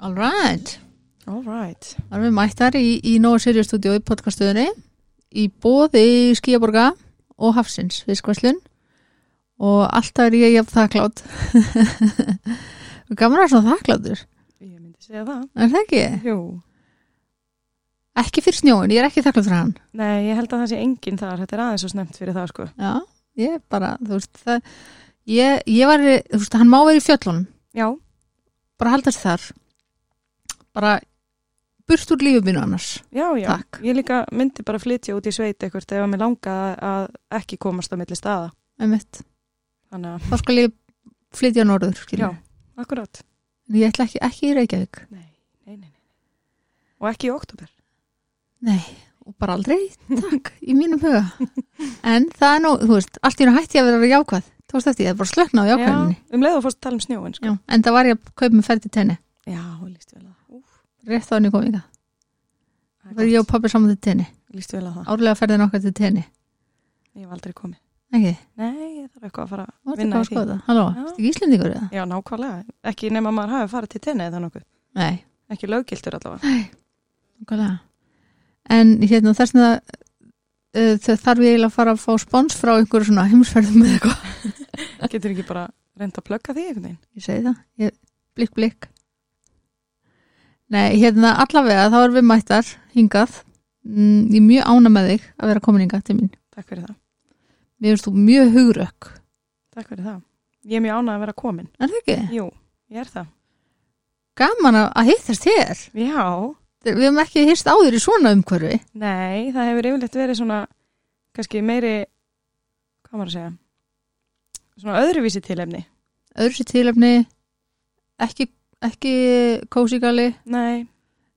All right. All right. Það erum við mættar í, í Nóa Sirius stúdíu í podcastuðinni í bóði Skíaborga og Hafsins viðskvæslun og alltaf er ég jafn þakklátt Gaman að svona þakklátur Ég myndi segja það. Er það ekki? Jú. Ekki fyrir snjóin, ég er ekki þakklátt fyrir hann Nei, ég held að það sé enginn þar. Þetta er aðeins svo snemt fyrir það, sko. Já, ég bara, þú veist það, ég, ég var, þú veist, hann má vera í fjöllunum Já. bara halda sér þar bara burt úr lífið mínu annars Já, já. Takk. Ég líka myndi bara flytja út í sveit eitthvað ef að mér langa að ekki komast á milli staða. Þannig að, þá skal ég flytja norður skilur. já, akkurat. En ég ætla ekki, ekki í Reykjavík Nei, nei, nei, nei. Og ekki í oktober. Nei, og bara aldrei, takk, í mínum huga. En það er nú, þú veist, allt í hún hætti að vera jákvæð. Þú veist eftir, ég er bara slökna á jákvæðinni. Já, um leið og fórst að tala um snjóin, sko. Já. En það var ég að kaupa með ferdi tenni, Já, líst vel að rétt á henni kom ég það. var ég og pappi saman til tenni. Árlega ferðin okkar til tenni. Ég hef aldrei komið. Ekki, Nei, ég þarf eitthvað að fara að vinna í því. Halló, Já. ertu ekki Íslendingur eða? Já, nákvæmlega. Ekki nema maður hafi farið til tenni eða nokkuð. Nei, Ekki löggiltur allavega. nákvæmlega. En hérna þess að uh, þau þarf ég að fara að fá spons frá einhverju svona heimsferðum með eitthvað. Getur ekki bara reynd að plugga því einhvern veginn? Ég segi það, ég, blikk, blikk. Nei, hérna allavega þá erum við mættar hingað. Mm, ég er mjög ána með þig að vera komin hingað til mín. Takk fyrir það. Mér finnst þú mjög hugrökk. Takk fyrir það. Ég er mjög ánað að vera komin. Er það ekki? Jú, ég er það. Gaman að, að hittast hér. Já, Við hefum ekki hýrst áður í svona umhverfi. nei, það hefur yfirleitt verið svona, kannski meiri, hvað maður að segja, svona öðruvísi tilefni. Öðru sér tilefni, ekki, ekki kósigali, Nei,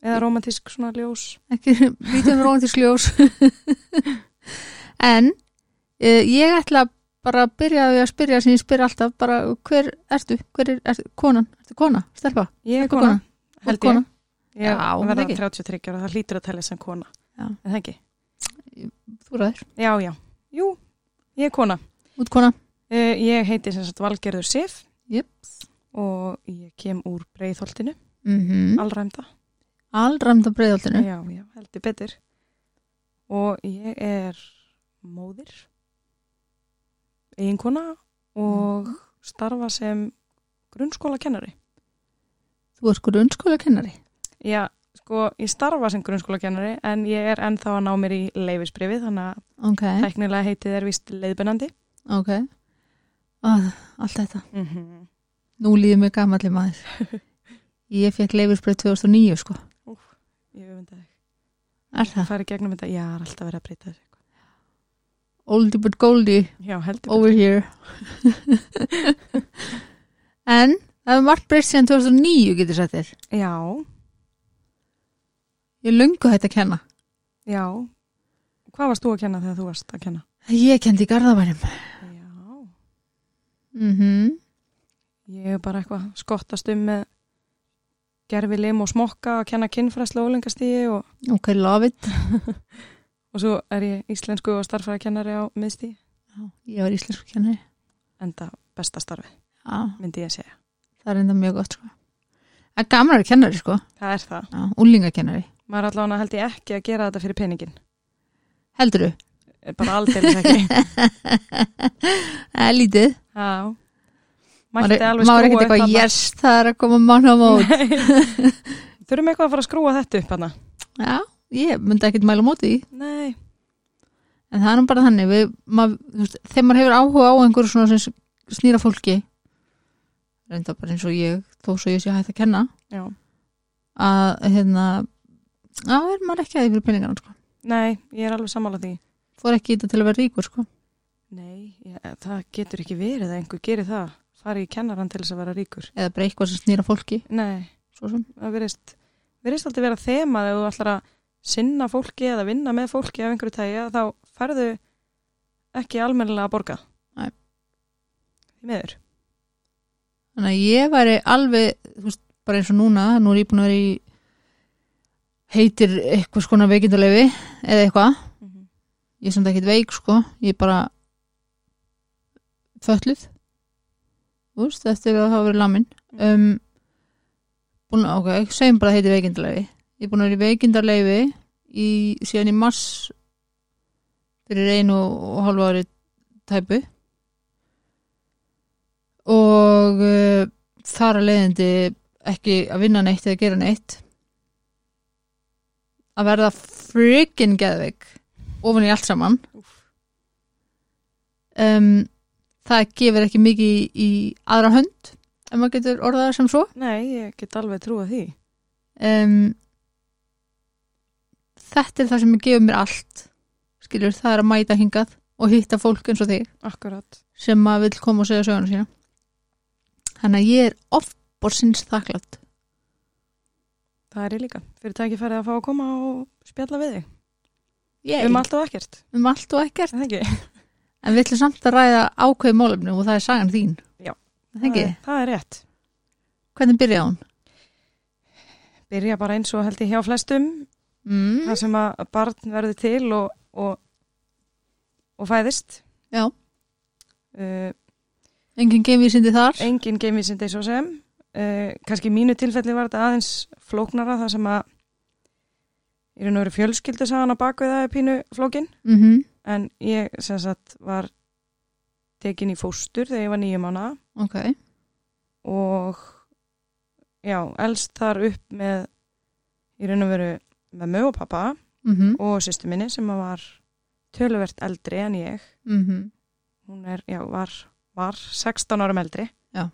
eða romantísk svona ljós. ekki lítið með róntis ljós. en uh, ég ætla bara að byrja að spyrja sem ég spyr alltaf, bara hver ertu, hver er, ertu, konan, ertu kona, stelpa, Ég er kona, Ertu held kona? ég. Ég Já, verða ekki. 33 ára, það hlýtur að tella sem kona. Já. En það ekki? Þú ræður, Já, já. Jú, ég er kona. út kona. Uh, ég heiti sem sagt Valgerður Sif Jöp. Og ég kem úr breiðholtinu, Mm -hmm. allræmda. Allræmda breiðoltinu. Já, já, heldur betur. Og ég er móðir, eiginkona og starfa sem grunnskóla kennari. Þú er grunnskóla kennari. Já, sko, ég starfa sem grunnskóla kennari en ég er ennþá að ná mér í leifisbrifið þannig að Ok, tæknilega heitið er vist leiðbennandi. ok. Ó, allt þetta. Mm -hmm. Nú líður mig gamalli maður. Ég fekk leifisbreið 2009 sko. Ég öfunda þig. Er það? Það er gegnum þetta, já, það er alltaf verið að breyta þessu. Oldie but goldie Já, heldur over here. en það er margt breyst síðan 2009 getur sagt þér. Já, Ég löngu hægt að kenna. já. Hvað varst þú að kenna þegar þú varst að kenna? Ég kendi í Garðabænum. Já. Mm Ég er bara eitthvað skottast um með gerfi lim og smokka að kenna kinnfræslu og ólengastíði og, Ok, love it. og svo er ég íslensku og starfræða kennari á miðstíði. Ég var íslensku kennari. Enda besta starfi, Já, myndi ég segja. það er enda mjög gott sko. Það er að vera kennari sko. Það er það. Úlingakennari. Maður allavega held ég ekki að gera þetta fyrir peningin. Heldur þú? Bara aldrei ekki. Það er lítið. Já. Maður Mætti alveg maður er ekkert skrúa eitthvað, yes, það er að koma mann á mót. Þurfum eitthvað að fara að skrúa þetta upp hana. Já, ég myndi ekkert mæla móti því. Nei. En það er nú bara þannig, við, mað, veist, þegar maður hefur áhuga á einhverju svona sem snýra fólki, reynda bara eins og ég, þó svo ég sé hægt að kenna, Já. að hérna, á, er maður ekki að því fyrir peningarna, sko. Nei, ég er alveg sammála því. Fór ekki í þetta til að vera ríkur, sko. Nei, ég, það getur ekki verið að einhver gerir það. Fari í kennaran til þess að vera ríkur. Eða bara eitthvað sem snýra fólki, Nei, það verist, verist alltaf vera þema þegar þú ætlar að sinna fólki eða vinna með fólki af einhverju tæja, þá færðu ekki almennilega að borga. Nei. Meður. Þannig að ég væri alveg, þú veist, bara eins og núna, nú er ég búin að vera í heitir eitthvað skona veikindulefi eða eitthvað, Mm -hmm. ég er samt ekkert veik sko, ég er bara fölluð veist, eftir að hafa verið lamin um, búin, ok, segjum bara að heiti veikindarleifi ég er búin að vera í veikindarleifi í, síðan í mars fyrir einu og hálfu ári tæpu. Og uh, þar að leiðindi ekki að vinna neitt eða gera neitt. Að verða friggin geðveik ofan í allt saman. Um, það gefur ekki mikið í, í aðra hönd ef maður getur orðað sem svo Nei, ég get alveg trúið því. um, þetta er það sem gefur mér allt skilur, það er að mæta hingað og hitta fólk eins og þig Akkurat. sem maður vill koma og segja söguna sína þannig að ég er ofborsins þakklátt Það er ég líka. Fyrir tækifærið að fá að koma og spjalla við þig. Yay. Um allt og ekkert. um allt og ekkert Er. En við ætlum samt að ræða ákveði málefni og það er sagan þín Já. Það er, það er rétt. hvernig byrjaði hún? Byrja bara eins og held ég hjá flestum. Mm. Það sem að barn verður til og, og, og fæðist. Já, Uh, enginn geimvísindi þar engin geimvísindi svo sem. Uh, kannski í mínu tilfelli var þetta aðeins flóknara það sem að í raun og veru fjölskyldu sagan á bakvið það er pínu flókin. mm -hmm. En ég sem sagt var tekin í fóstur þegar ég var nýjum mánuða. ok, og já, elst þar upp með í raun og veru með mög og pappa mm og sýstu minni sem var töluvert eldri en ég -hmm. hún er, já, var, var 16 árum eldri Já.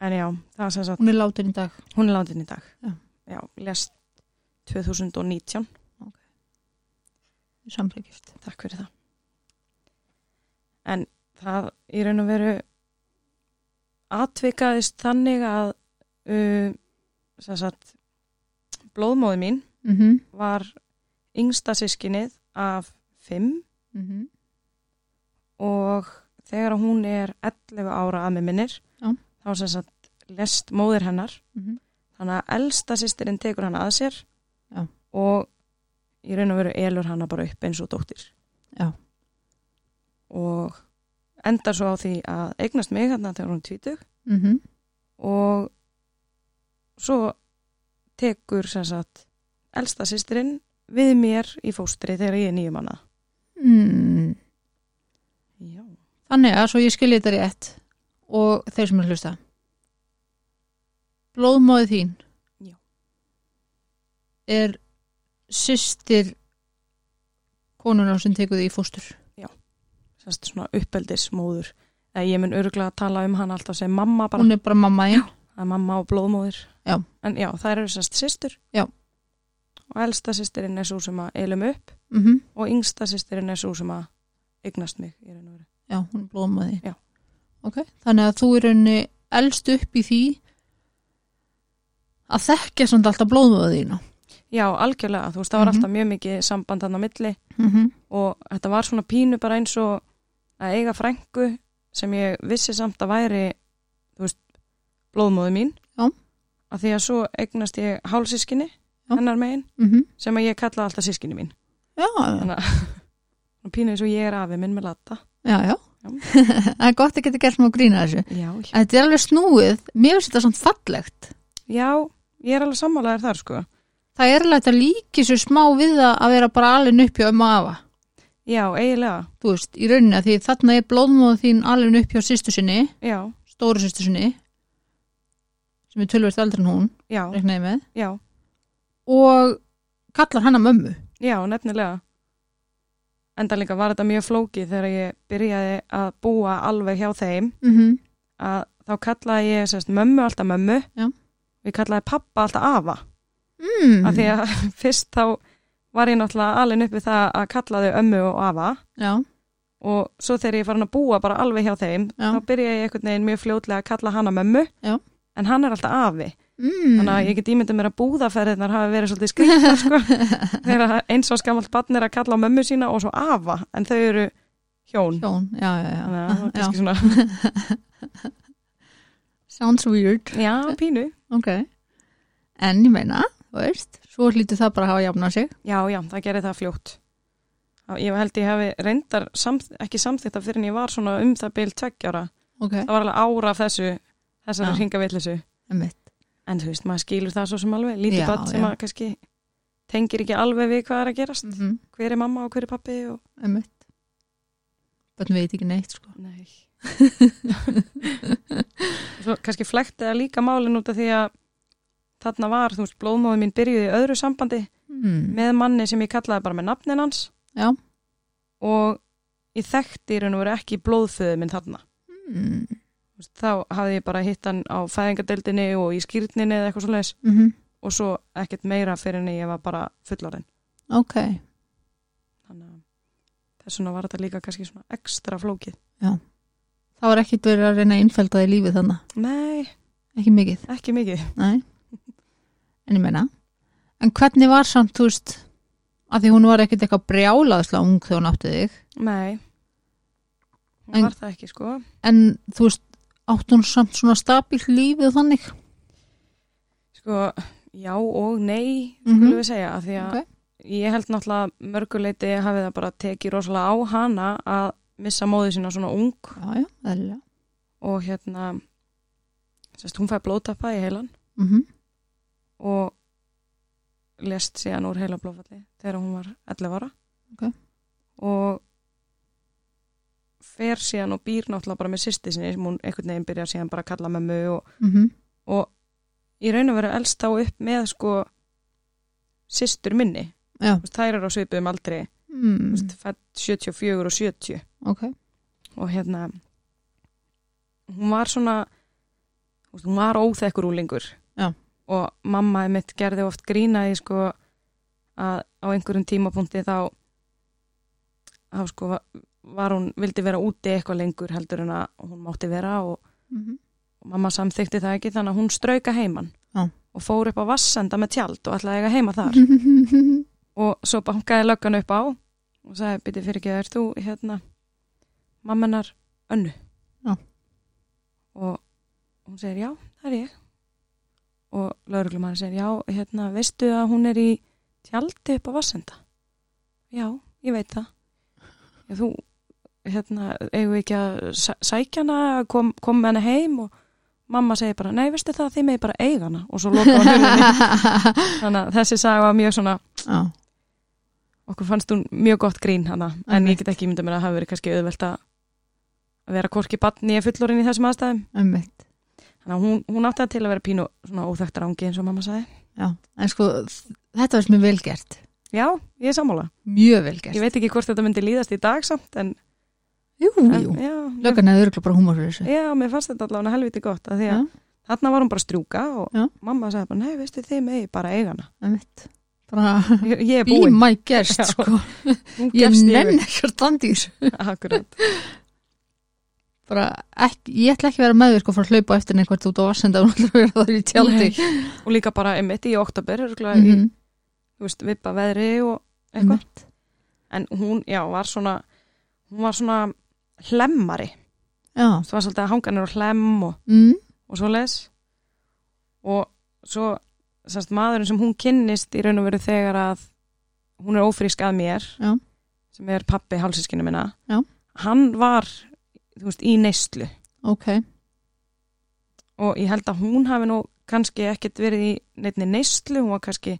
en já, það sem sagt hún er látin í dag hún er látin í dag Já. já lest 2019 samfélgift takk fyrir það en það í raun og veru atvikaðist þannig að uh, sagt blóðmóði mín mm -hmm. var yngsta sískinið af fimm Mm -hmm. og þegar hún er 11 ára að með minnir Já. þá sem sagt lest móðir hennar Mm -hmm. þannig að elsta sýstirinn tekur hana að sér. Og í raun og veru elur hana bara upp eins og dóttir Já. og endar svo á því að eignast mig hérna þegar hún er tvítug Mm -hmm. og svo tekur sem sagt elsta sýstirinn við mér í fóstri þegar ég er nýjum hana mm. Þannig að svo ég skilji þetta rétt og þeir sem er að hlusta Blóðmóðið þín Já. er systir konuna sem tekur því í fóstur. Semst svona uppeldismóður. Eða ég mun öruglega að tala um hann alltaf sem mamma bara, Hún er bara mamma þín. Það er mamma og blóðmóðir. Já. en já, það eru semst systur. Já. og elsta systirinn er svo sem að elum upp. Mm -hmm. og yngsta systirinn er svo sem að eignast mig Já, hún er blóðmóði Já. Ok, þannig að þú er henni elst upp í því að þekkja samt alltaf blóðmóðið þína já, algjörlega, þú veist, það var Mhm. alltaf mjög mikið samband hann á milli. Mm -hmm. og þetta var svona pínu bara eins og að eiga frængu sem ég vissi samt að væri þú veist, blóðmóði mín. Já. að því að svo eignast ég hálsískinni hennar megin Mm sem að ég kalla alltaf sískinni mín. Já, þannig að pínu eins og ég er afi minn með latta já, já. Já. Það er gott að geta gert maður grína þessu. Já, Þetta er alveg snúið, mér finnst þetta svona fallegt. já, ég er alveg sammálaðir þar sko Það er alveg að líki svo smá við það að vera bara alveg uppi á ömmu og afa. Já, eiginlega, Þú veist, í rauninni að því þarna er blóðmóð þín alveg uppi á sýstu sinni já, stóru sýstu sinni sem er tölvert eldri en hún já, reknaði með. Já. Og kallar hana mömmu. Já, nefnilega. Enda líka var þetta mjög flókið þegar ég byrjaði að búa alveg hjá þeim. Mm -hmm. að þá kallaði ég sérst, mömmu alltaf mömmu. Ég kallaði pappa alltaf afa mm. af því að fyrst þá var ég náttúrulega alveg upp við það að kalla þau ömmu og afa Já, og svo þegar ég farin að búa bara alveg hjá þeim Já. þá byrjaði ég einhvern veginn mjög fljótlega að kalla hana mömmu Já. en hann er alltaf afi mm. þannig að ég get ímyndið mér að búðaferðirnar hafi verið svolítið skrifta sko. þegar eins og skammalt barn er að kalla á mömmu sína og svo afa en þau eru hjón Hjón, svona Sounds weird já, pínu Ok, en ég meina, þú veist, svo hlýtur það bara að hafa jafnað sig. já, já, það gerir það fljótt. Ég held ég hafi reyndar samþ ekki samþýtta fyrir en ég var svona um það byl tveggjara Ok, það var alveg ára af þessu þessari hringavillisu en þú veist, maður skilur það svo sem alveg. Lítið Já, barn sem að kannski tengir ekki alveg við hvað er að gerast. Mm -hmm. hver er mamma og hver er pappi og... Bönn veit ekki neitt sko. Nei. Svo kannski flektið að líka málin út af því að þarna var, þú veist, blóðmóðin mín byrjuði í öðru sambandi mm. með manni sem ég kallaði bara með nafnin hans. Já. og ég þekkti í raun og veru ekki blóðföðu minn þarna. Mm. Veist, þá hafði ég bara hitt hann á fæðingadeildinni og í skýrninni eða eitthvað svo leis Mm -hmm. og svo ekkert meira fyrir en ég var bara fullorinn ok, þannig að þess vegna var þetta líka kannski svona ekstra flókið. Það var ekkit verið að reyna að innfelda í lífið þannig, nei, ekki mikið? Ekki mikið. Nei. En ég meina en hvernig var samt, þú veist að því hún var ekkit eitthvað brjálaðslega ung þegar hún átti þig? Nei, hún En- var það ekki sko. En þú veist, átti hún samt svona stabíl lífið þannig? Sko, já og nei Mhm. skulum við segja, af því að Ok. ég held náttúrulega mörguleiti hafið það bara tekið rosalega á hana að missa móðið sína svona ung. Já, já, og hérna sérst, hún fæði blóðtappa í heilan. Mm -hmm. Og lest síðan úr heila blóðfalli þegar hún var 11 ára. Ok. og fer síðan og býr náttúrulega bara með sýsti sinni sem hún einhvern veginn byrjar síðan bara að kalla mömmu og, Mm og í raun og veru elst þá upp með sko systur minni. Þær eru á svipuðum aldri. Mm. fætt 74 og 70 ok. Og hérna hún var svona hún var óþekkur úlingur Já. Og mamma mitt gerði oft grínaði sko að á einhverjum tímapunkti þá þá sko va- var hún vildi vera úti eitthvað lengur heldur en að hún mátti vera og, mm -hmm. og mamma samþykti það ekki þannig að hún strauka heiman Já. og fór upp á vassenda með tjald og ætlaði að eiga heima þar og svo bankaði löggan upp á og sagði, byrju fyrir ekki, er þú hérna mammenar önnu? Já. Og hún segir, já, það er ég. Og lauruglumann segir, já, hérna, veistu að hún er í tjaldi upp á Vassenda? Já, ég veit það. Já, þú, hérna, eigum við ekki að sæ- sækja hana, kom, kom með hana heim og mamma segir bara, nei, veistu það, þið með bara eiga hana og svo hún hurðinni. Þannig að þessi saga var mjög svona já, okkur fannst hún mjög gott grín hana en Einmitt. ég get ekki mynda mér að hafa verið kannski auðvelt að vera korki batni eða fullorinn í þessum aðstæðum einmitt þannig að hún, hún átti það til að vera pínu svona óþekktar ángi eins og mamma sagði. Já, en sko, þetta var sem er vel gert. Já, ég er sammála, mjög vel gert. Ég veit ekki hvort þetta myndi líðast í dag samt en, jú, en jú, löggan hefði örgulega bara húmor fyrir þessu. Já, mér fannst þetta allavega helviti gott að því að þarna var hún bara að strjúka og Já. mamma sagði bara, nei, veistu þið megi bara eiga hana. Einmitt. Bara ég, ég er be búin, my guest Já. sko. ég nenn ekkert andýr akkurat, bara ekki, ég ætla ekki að vera með þér sko fyrir að hlaupa eftir einhvert út á vassenda og náttúrulega vera það í tjaldi Nei. og líka bara einmitt í oktober örugglega í, Mhm, veist, vippa veðri og eitthvað einmitt. en hún, já, var svona hún var svona hlemmari já, það var svolítið að hanga nýr á hlemm og, mm, og svo les og svo sérst, maðurinn sem hún kynnist í raun og veru þegar að hún er ófrísk að mér Já. sem er pappi hálsiskinu minna Já. hann var þú veist, í neyslu. Ok. Og ég held að hún hafi nú kannski ekkert verið í neittni neyslu, hún var kannski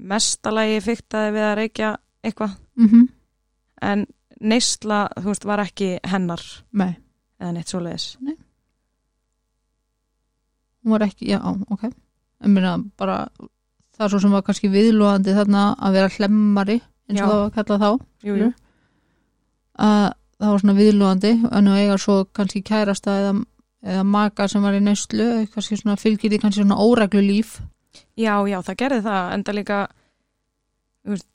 mestalagi fyktaði við að reykja eitthvað. Mm en neysla, þú veist, var ekki hennar nei, eða neitt svo leiðis hún var ekki, já, ok. Ég meina bara það er svo sem var kannski viðlóðandi þarna að vera hlemmari eins og Já. það var kallað þá jú, jú. að það var svona viðlóðandi en nú eiga svo kannski kærasta eða, eða maka sem var í neyslu kannski svona fylgir því kannski svona óreglu líf. Já, já, það gerði það, enda líka þú veist,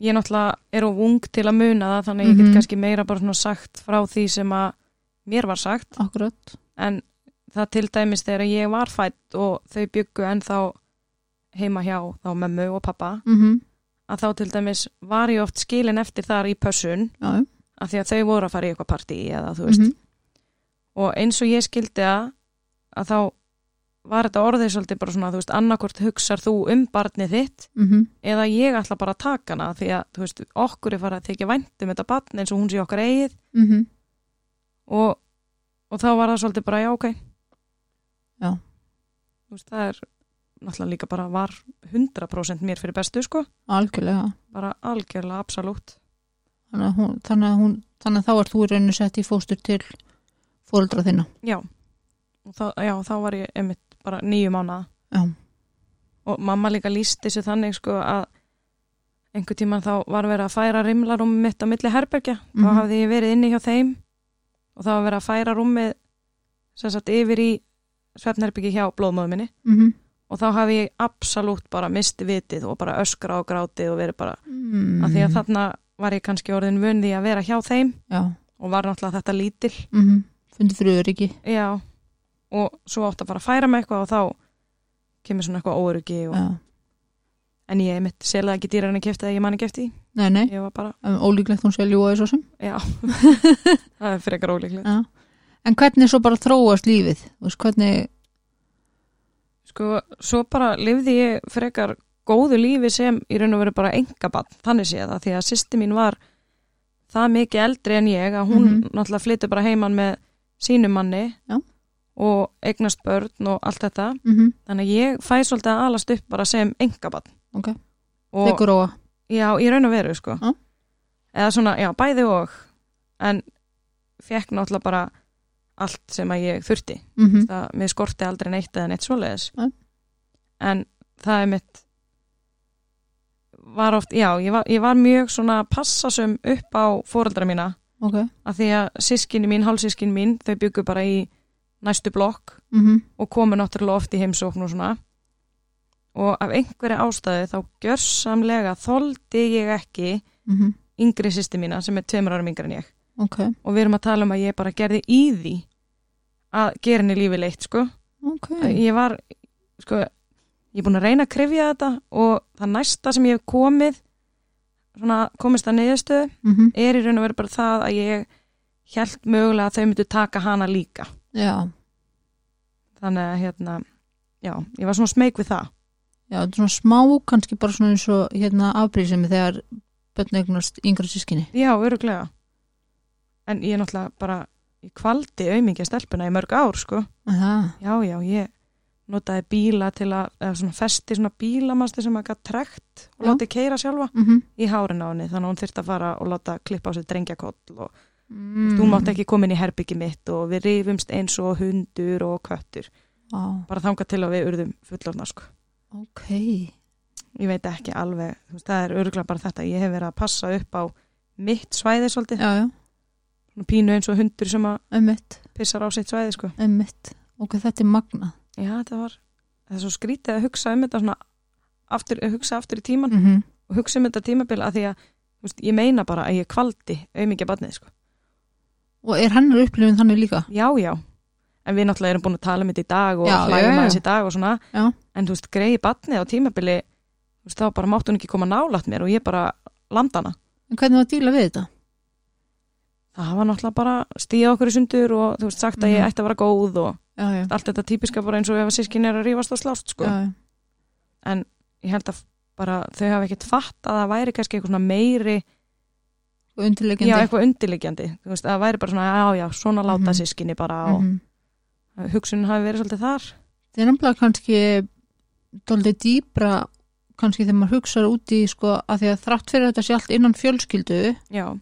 ég náttúrulega er of ung til að muna það, þannig að ég get Mhm. kannski meira bara svona sagt frá því sem að mér var sagt, akkurat. En það til dæmis þegar ég var fætt og þau byggu ennþá heima hjá þá mömmu og pappa, mm að þá til dæmis var ég oft skilin eftir þar í pössun, já. Af því að þau voru að fara í eitthvað partí eða þú veist, Mhm. og eins og ég skildi að, að þá var þetta orðið svolítið bara svona, þú veist, annarkort hugsar þú um barnið þitt Mhm. eða ég ætla bara að taka hana því að þú veist, okkur er farið að þykja væntum þetta barn eins og hún sé okkar eigið Mhm. og, og þá var það svolítið bara já ok Já. Þú veist, það er náttúrulega líka bara var 100% mér fyrir bestu sko algjörlega bara algjörlega absolutt þannig að, hún, þannig að, hún, þannig að þá er þú í rauninu sett í fóstur til fóreldra þinna. Já, þá, já, þá var ég einmitt bara nýju mánuða já, og mamma líka líst þessu þannig sko að einhver tíman þá var verið að færa rimlarúm mitt á milli herbergja. Þá Mhm. hafði ég verið inni hjá þeim og þá var verið að færa rúmið sem sagt yfir í svefnherbyggi hjá blóðmóðu minni. Mm og þá hafði ég absolutt bara misti vitið og bara öskra og grátið og verið bara mm. að því að þarna var ég kannski orðin vunni að vera hjá þeim já, og var náttúrulega þetta lítil mm fundi fyrir öryggi. Já. Og svo átt að fara að færa mig eitthvað og þá kemur svona eitthvað óryggi og, en ég mitt selða ekki dýrar en ég kefti það ég manni kefti nei, nei, bara, um, ólíklegt hún að ljúa þessu sem. Já. Það er fyrir eitthvað ólíklegt. Já. en hvernig svo bara þróast lífið? Hvernig, sko, svo bara lifði ég frekar góðu lífi sem í raun og veru bara engabann, þannig sé það því að sýsti mín var það mikið eldri en ég að hún Mhm. náttúrulega flyttu bara heiman með sínum manni Já. og eignast börn og allt þetta. Mm þannig að ég fæ svolítið að alast upp bara sem engabann ok, og leikur óa já, í raun og veru sko. Já. eða svona, já, bæði og. En fekk náttúrulega bara allt sem að ég þurfti. Mm það, mér skorti aldrei neitt eða neitt svoleiðis. Nei. en það er mitt var oft, já, ég var, ég var mjög svona passasum upp á fóreldra mína. Ok, af því að sískinni mín, hálsískinni mín þau byggu bara í næstu blokk mm og komu náttúrulega oft í heimsókn og svona. Og af einhverja ástæði þá gjörsamlega þoldi ég ekki mm yngri sýsti mína sem er tveimur árum yngri en ég. Ok, og við erum að tala um að ég bara gerði í því að gera henni lífi leitt sko. Ok. Ég var sko, ég er búin að reyna að krifja þetta og það næsta sem ég hef komið svona komist að niðurstöðu mm er í raun og veru bara það að ég held mögulega að þau myndu taka hana líka. Já, þannig að hérna já, ég var svona smeyk við það. Já, þetta er svona smá kannski bara svona eins og hérna afbrísemi þegar börn eignast yngra sískinni já, öruglega en ég er náttúrulega bara ég kvaldi aumingja stelpuna í mörg ár sko. Það, já, já, ég notaði bíla til að, eða svona festi svona bílamastir sem að gætt trekt og láti keira sjálfa mm í hárin á henni, þannig að hún þyrfti að fara og láta klippa á sér drengjakoll og mm. þú mátt ekki koma inn í herbyggi mitt og við rifumst eins og hundur og köttur, Vá, bara þangað til að við urðum fullorna sko. ok, Ég veit ekki alveg, veist, það er örgulega bara þetta, ég hef verið að passa upp á mitt svæði svolítið, já, já, pínu eins og hundur sem að emmitt pissar á sitt svæði sko. emmitt, ok, þetta er magna Já, þetta var, það er svo skrítið að hugsa um þetta svona, aftur, hugsa aftur í tíman mm -hmm. og hugsa um þetta tímabil að því að, veist, ég meina bara að ég kvaldi auðmikið barnið sko. og er hennar upplifin þannig líka Já, já, en við náttúrulega erum búin að tala um þetta í dag og hlægum aðeins í dag og svona, Já. en þú veist, greiði barnið á tímabili, veist, þá bara máttu hún ekki koma nálægt mér og ég bara landa hana. en hvernig var að díla við þetta? Það var náttúrulega bara stíða okkur í sundur og þú veist, sagt að ég Mhm. ætti að vera góð og já, já, allt þetta típiska bara eins og ef að sískin er að rífast og slást, sko. En ég held að bara þau hafa ekkert fatt að það væri kannski eitthvað meiri, undirlegjandi já, eitthvað að það væri bara svona, já, já, svona láta Mhm. sískinni bara og Mhm. hugsunin hafi verið svolítið þar. það er nefnilega kannski doldið dýbra kannski þegar maður hugsaður úti sko, að því að þrátt fyrir þetta sé allt innan fjölskyldu Já,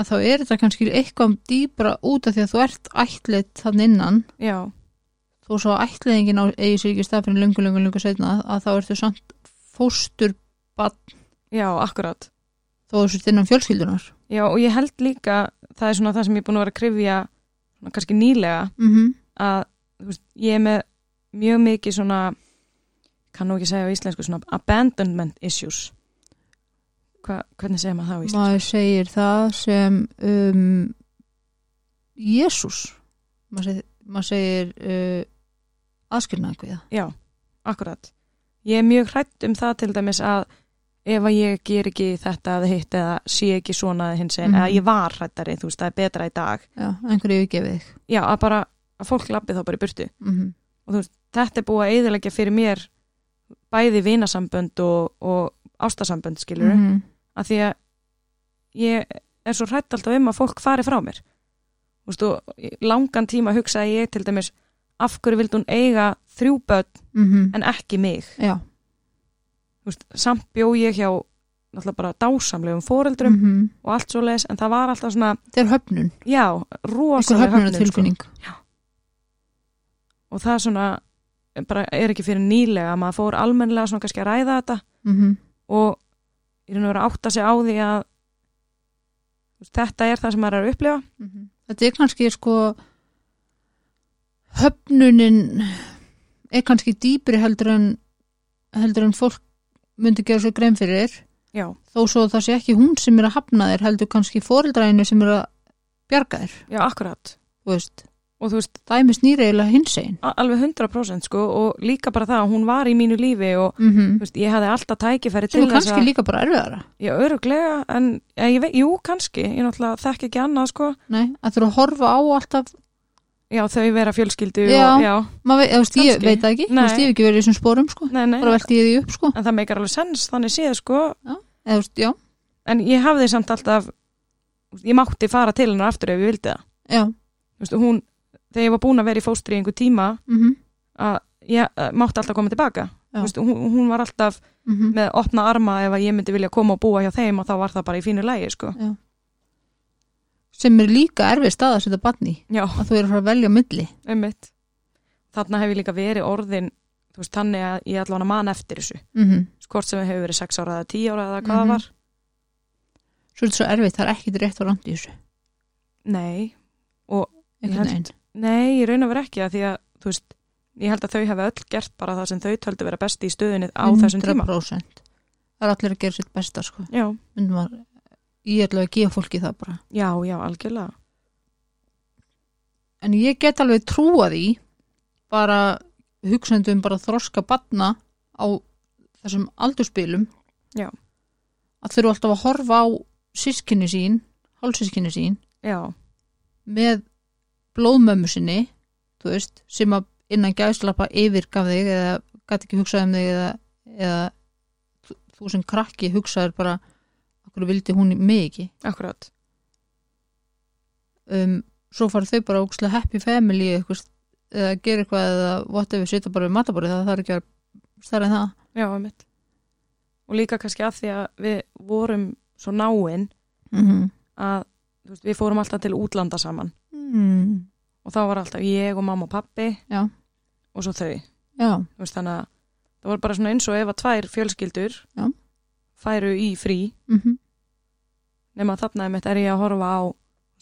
að þá er þetta kannski eitthvað dýbra út af því að þú ert ætlit þann innan já, þó svo ætliðingin eigi sér ekki stað fyrir lungu, lungu, lungu setna að þá ertu samt fóstur já, akkurat. þó þessu innan fjölskyldunar Já, og ég held líka, það er svona það sem ég er búin að vera að krifja kannski nýlega, mm -hmm. að veist, ég er með mjög mikið svona, kann nú ekki segja á íslensku, svona abandonment issues. Hva, hvernig segir maður það á íslensku? maður segir það sem um, Jésús maður segir, maður segir uh, aðskilnaðkviða Já, akkurat. Ég er mjög hrætt um það til dæmis að ef að ég ger ekki þetta eða hitt eða sé ekki svona hins einn, Mhm. eða ég var hrættari, þú veist, það er betra í dag. já, einhverju yfirgefið þig Já, að bara, að fólk lappi þá bara í burtu. mm -hmm. þetta er búið að eðilegja fyrir mér bæði vinasambönd og, og ástasambönd skilur mm -hmm. Að því að ég er svo hrætt alltaf um að fólk fari frá mér. Í langan tíma hugsaði ég til dæmis af hverju vildi hún eiga þrjú börn mm en ekki mig? Já. Veist, samt bjó ég hjá náttúrulega bara dásamlegum foreldrum mm og allt svo leis en það var alltaf svona, er höfnun, já, rosalega höfnun sko. tilfinning og það svona bara er ekki fyrir nýlega maður fór almennilega svona kannski að ræða þetta. Mm og í raun og vera að átta sig á því að þetta er það sem maður er að upplifa. Mhm. Þetta er kannski sko höfnunin er kannski dýpri heldur en heldur en fólk myndi gera svo grein fyrir. Já, þó svo það sé ekki hún sem er að hafna þér heldur kannski fóreldræðinu sem er að bjarga þér, já, akkurat. Þú veist og þú veist, dæmi snýri eiginlega hins einn alveg 100% sko og líka bara það að hún var í mínu lífi og mm -hmm. þú veist, ég hafði alltaf tækifæri sem til er kannski líka bara erfiðara. Já, öruglega, en ja, ég veit, jú, kannski ég náttúrulega þekk ekki annað sko. Nei, að þurfa að horfa á alltaf já, þau vera fjölskyldu Já. og, já, veit, þú veist, ég veit það ekki. Þú veist, ég hef ekki verið í þessum spórum sko. Nei, nei. Bara velti ég því upp sko. En það meikar alveg sens þannig séð sko. Eða þú veist, já, en ég hafði samt alltaf ég mátti fara til hennar aftur ef ég vildi það. Já. Þú veist, hún, þegar ég var búin að vera í fóstri í einhver tíma mm að ég uh, mátti alltaf koma tilbaka. Veist, hún, hún var alltaf -hmm. með opna arma ef ég myndi vilja koma og búa hjá þeim og þá var það bara í fínu lægi sko. sem er líka erfið stað að setja banni að þú er að fara að velja á milli. Ummitt þarna hef ég líka verið orðin veist, þannig að ég allan að man eftir þessu. Mm -hmm. hvort sem hefur verið 6 ára eða 10 ára eða hvað Mhm. var. Svo þetta svo erfitt, það er ekkit rétt og rámt í þessu. Nei, Ég einhvern held- veginn nei, ég raun að vera ekki að því að þú veist, ég held að þau hafi öll gert bara það sem þau töldu vera besti í stöðunni á þessum tíma. 100% það er allir að gera sitt besta sko. já, ég ætla að gefa fólki það bara. Já, já, algjörlega. En ég get alveg trúa því bara hugsendum bara þroska batna á þessum aldurspilum Já. að þurfa alltaf að horfa á sískinni sín, hálsískinni sín já, með blóðmömmu sinni veist, sem að innan gæslappa yfirgaf þig eða gæti ekki hugsað um þig eða, eða þú, sem krakki hugsaður bara okkur vildi hún mig ekki? Akkurat. Um, svo farið þau bara ókslega happy family eitthvað, eða gera eitthvað eða whatever, sitja bara við matabórið það þarf ekki að stærra en það. Já, einmitt. Og líka kannski að því að við vorum svo náin mm -hmm. að veist, við fórum alltaf til útlanda saman. Mm, og þá var alltaf ég og mamma og pappi Já. og svo þau. Veist, þannig að það voru bara svona eins og ef að tvær fjölskyldur Já. færu í frí. Mm nema þarna einmitt er ég að horfa á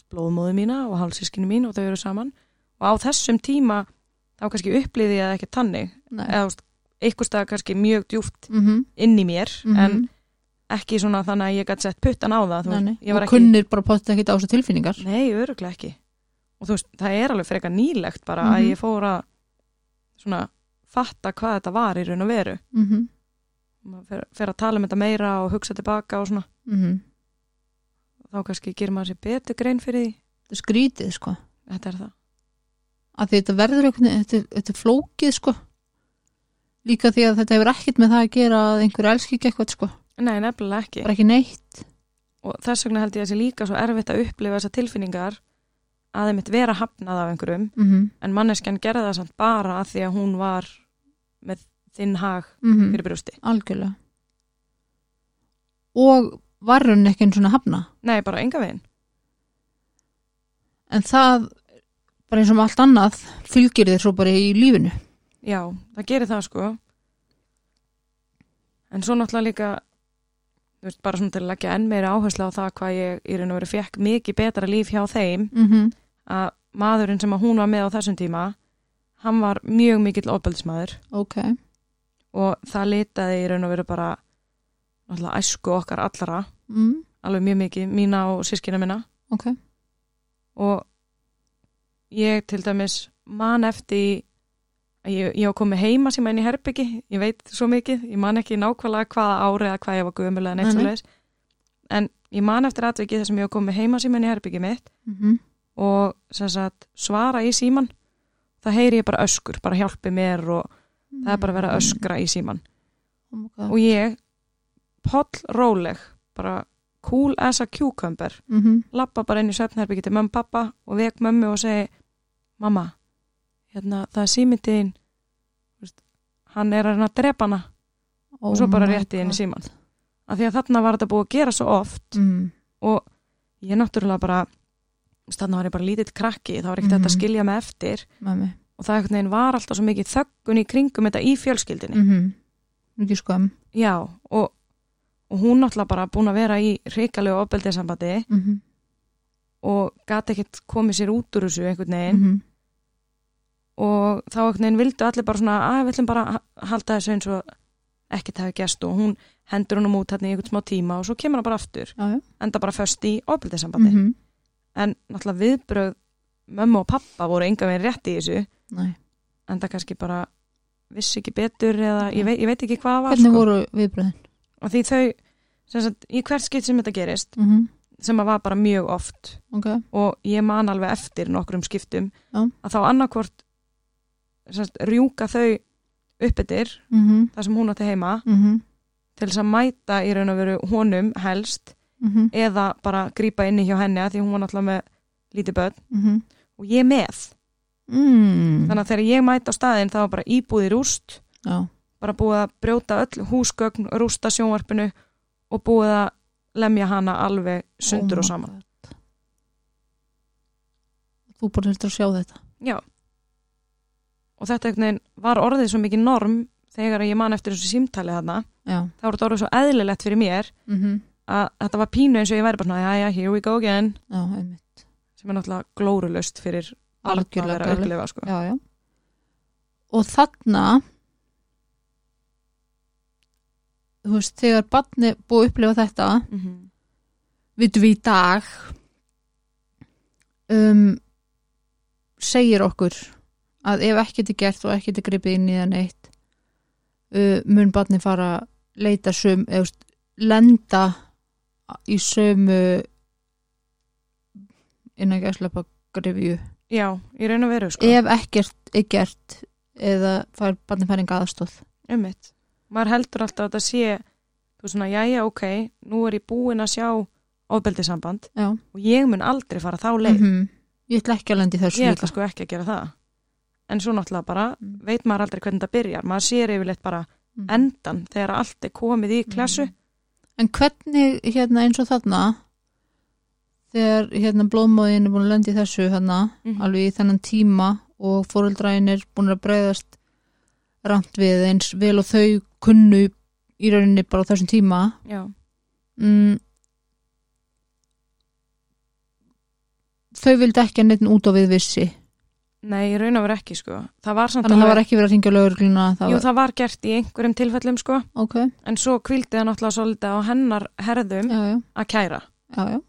blóðmóðu mína og hálsískinu mín og þau eru saman. Og á þessum tíma þá kannski upplýði ég ekki tannig Nei. eða stað kannski mjög djúft mm -hmm. inn í mér en ekki svona þannig að ég gæti sett puttan á það veist, var og ekki, kunnir bara potið ekki á þessu tilfinningar. Nei, öruglega ekki og þú veist, það er alveg frekar nýlegt bara Mhm. að ég fór að svona fatta hvað þetta var í raun og veru. Mm -hmm. maður fer, fer að tala um þetta meira og hugsa tilbaka og svona, Mm þá kannski gerir maður sér betur grein fyrir því, þetta er skrítið sko. Þetta er það. Að þetta verður eitthvað, þetta, þetta er flókið sko. Líka því að þetta hefur ekkert með það að gera að einhver elski ekki eitthvað sko, nei, nefnilega ekki. Bara ekki neitt. Og þess vegna held ég að þessi líka svo erfitt að upplifa þessar tilfinningar að þeim mitt vera hafnað af einhverjum mm -hmm. en manneskjan gerði það samt bara að því að hún var með þinn hag Mm fyrir brjósti. Algjörlega. Og var hún ekki einn svona hafna nei, bara enga veginn. En það bara eins og allt annað fylgir þér svo bara í lífinu. Já, það gerir það sko. En svo náttúrulega líka veist, bara svona til að leggja enn meira áherslu á það hvað ég í raun og veru fekk mikið betra líf hjá þeim. Mm -hmm. að maðurinn sem að hún var með á þessum tíma hann var mjög mikill ofbeldismæður ok, og það litaði í raun og veru bara náttúrulega æsku okkar allra. Mm, alveg mjög mikið, mína og sískina minna. Ok. Og ég til dæmis man eftir ég, ég á komið heima sem inn í herbyggi, ég veit svo mikið ég man ekki nákvæmlega hvaða ári eða hvað ég var gömulega neitt nei. leiðis en ég man eftir atvikið þar sem ég á komið heima sem inn í herbyggi mitt mm -hmm. og sem sagt, svara í síman það heyri ég bara öskur, bara hjálpi mér og það er bara að öskra í síman oh og ég, poll róleg bara cool as a cucumber mm -hmm. lappa bara inn í svefnherbyggi til mömmu pappa og vek mömmu og segi mamma, hérna, það er símyndin hann er að drepa hana oh og svo bara my rétti henni God. síman af því að þarna var þetta búið að gera svo oft mm. og ég náttúrulega bara þarna var ég bara lítill krakki það var ekkert Mhm. þetta að skilja mig eftir með mig og það einhvern veginn var alltaf svo mikið þöggun í kringum þetta í fjölskyldinni mm -hmm. mikið skömm já og, og hún náttúrulega bara búin að vera í hrikalegu ofbeldisambandi mm -hmm. og gati ekkert komið sér út úr þessu einhvern veginn -hmm. Og þá einhvern veginn vildu allir bara svona að við ætlum bara að halda þessu eins og ekkert hafi gæst og hún hendur honum út hérna í einhvern smá tíma og svo kemur hann bara aftur já, já. enda bara föst í ofbeldisambandi Mm en náttúrulega viðbröð mömmu og pappa voru enga veginn rétt í þessu Nei. enda kannski bara vissi ekki betur eða ég veit, ég veit ekki hvað var hvernig sko. voru viðbröðin og því þau sem sagt, í hvert skipt sem þetta gerist mm -hmm. sem að var bara mjög oft ok, og ég man alveg eftir nokkrum skiptum Já. að þá annarkvort sagt, rjúka þau uppbyttir mm -hmm. þar sem hún átti heima Mm -hmm. til þess að mæta í raun og veru honum helst Mm eða bara grípa inni hjá henni af því hún var náttúrulega með lítið börn -hmm. og ég með mm. þannig að þegar ég mæta á staðinn þá var bara íbúði rúst já, bara búið að brjóta öll húsgögn rústa sjónvarpinu og búið að lemja hana alveg sundur Oh og saman God. þú þurftir að sjá þetta Já. Og þetta var orðið svo mikið norm þegar ég man eftir þessu símtali þarna. já, Það var þetta orðið svo eðlilegt fyrir mér mm að þetta var pínu eins og ég væri bara já, já, here we go again, já, sem er náttúrulega glórulust fyrir barn að vera að upplifa, sko. já, já. og þarna þú veist, þegar barni búið að upplifa þetta Mm -hmm. vitum við í dag um, segir okkur að ef ekkert er gert og ekkert er gripið inn í það neitt uh, mun barni fara að leita söm, eða lenda í sömu innan gæslepa grifju Já, í raun og veru, sko. ef ekkert er gert eða fær barni færinga aðstóð Ummitt. Maður heldur alltaf að þetta sé, þú svona, já, já, ok, nú er ég búin að sjá ofbeldisamband og ég mun aldrei fara þá leið. mm ég ætla ekki að lenda í þessu Ég ætla sko ekki að gera það. En svo náttúrulega bara, Mm. veit maður aldrei hvernig það byrjar. Maður sér yfirleitt bara Mhm. endan þegar allt er komið í klassu. Mhm. En hvernig hérna eins og þarna þegar hérna blóðmóðin er búin að lenda í þessu hérna Mhm. alveg í þennan tíma og fóreldræðin er búin að breyðast ramt við eins vel og þau kunnu í rauninni bara á þessum tíma Já, mm, þau vildi ekki að neitt út á við vissi nei, raun og veru ekki sko. Það var samt þannig að það var ekki verið að ringja lögurgluna jú var, það var gert í einhverjum tilfellum sko, ok, en svo kvildi það náttúrulega svolítið á hennar herðum já, já, að kæra. já, já,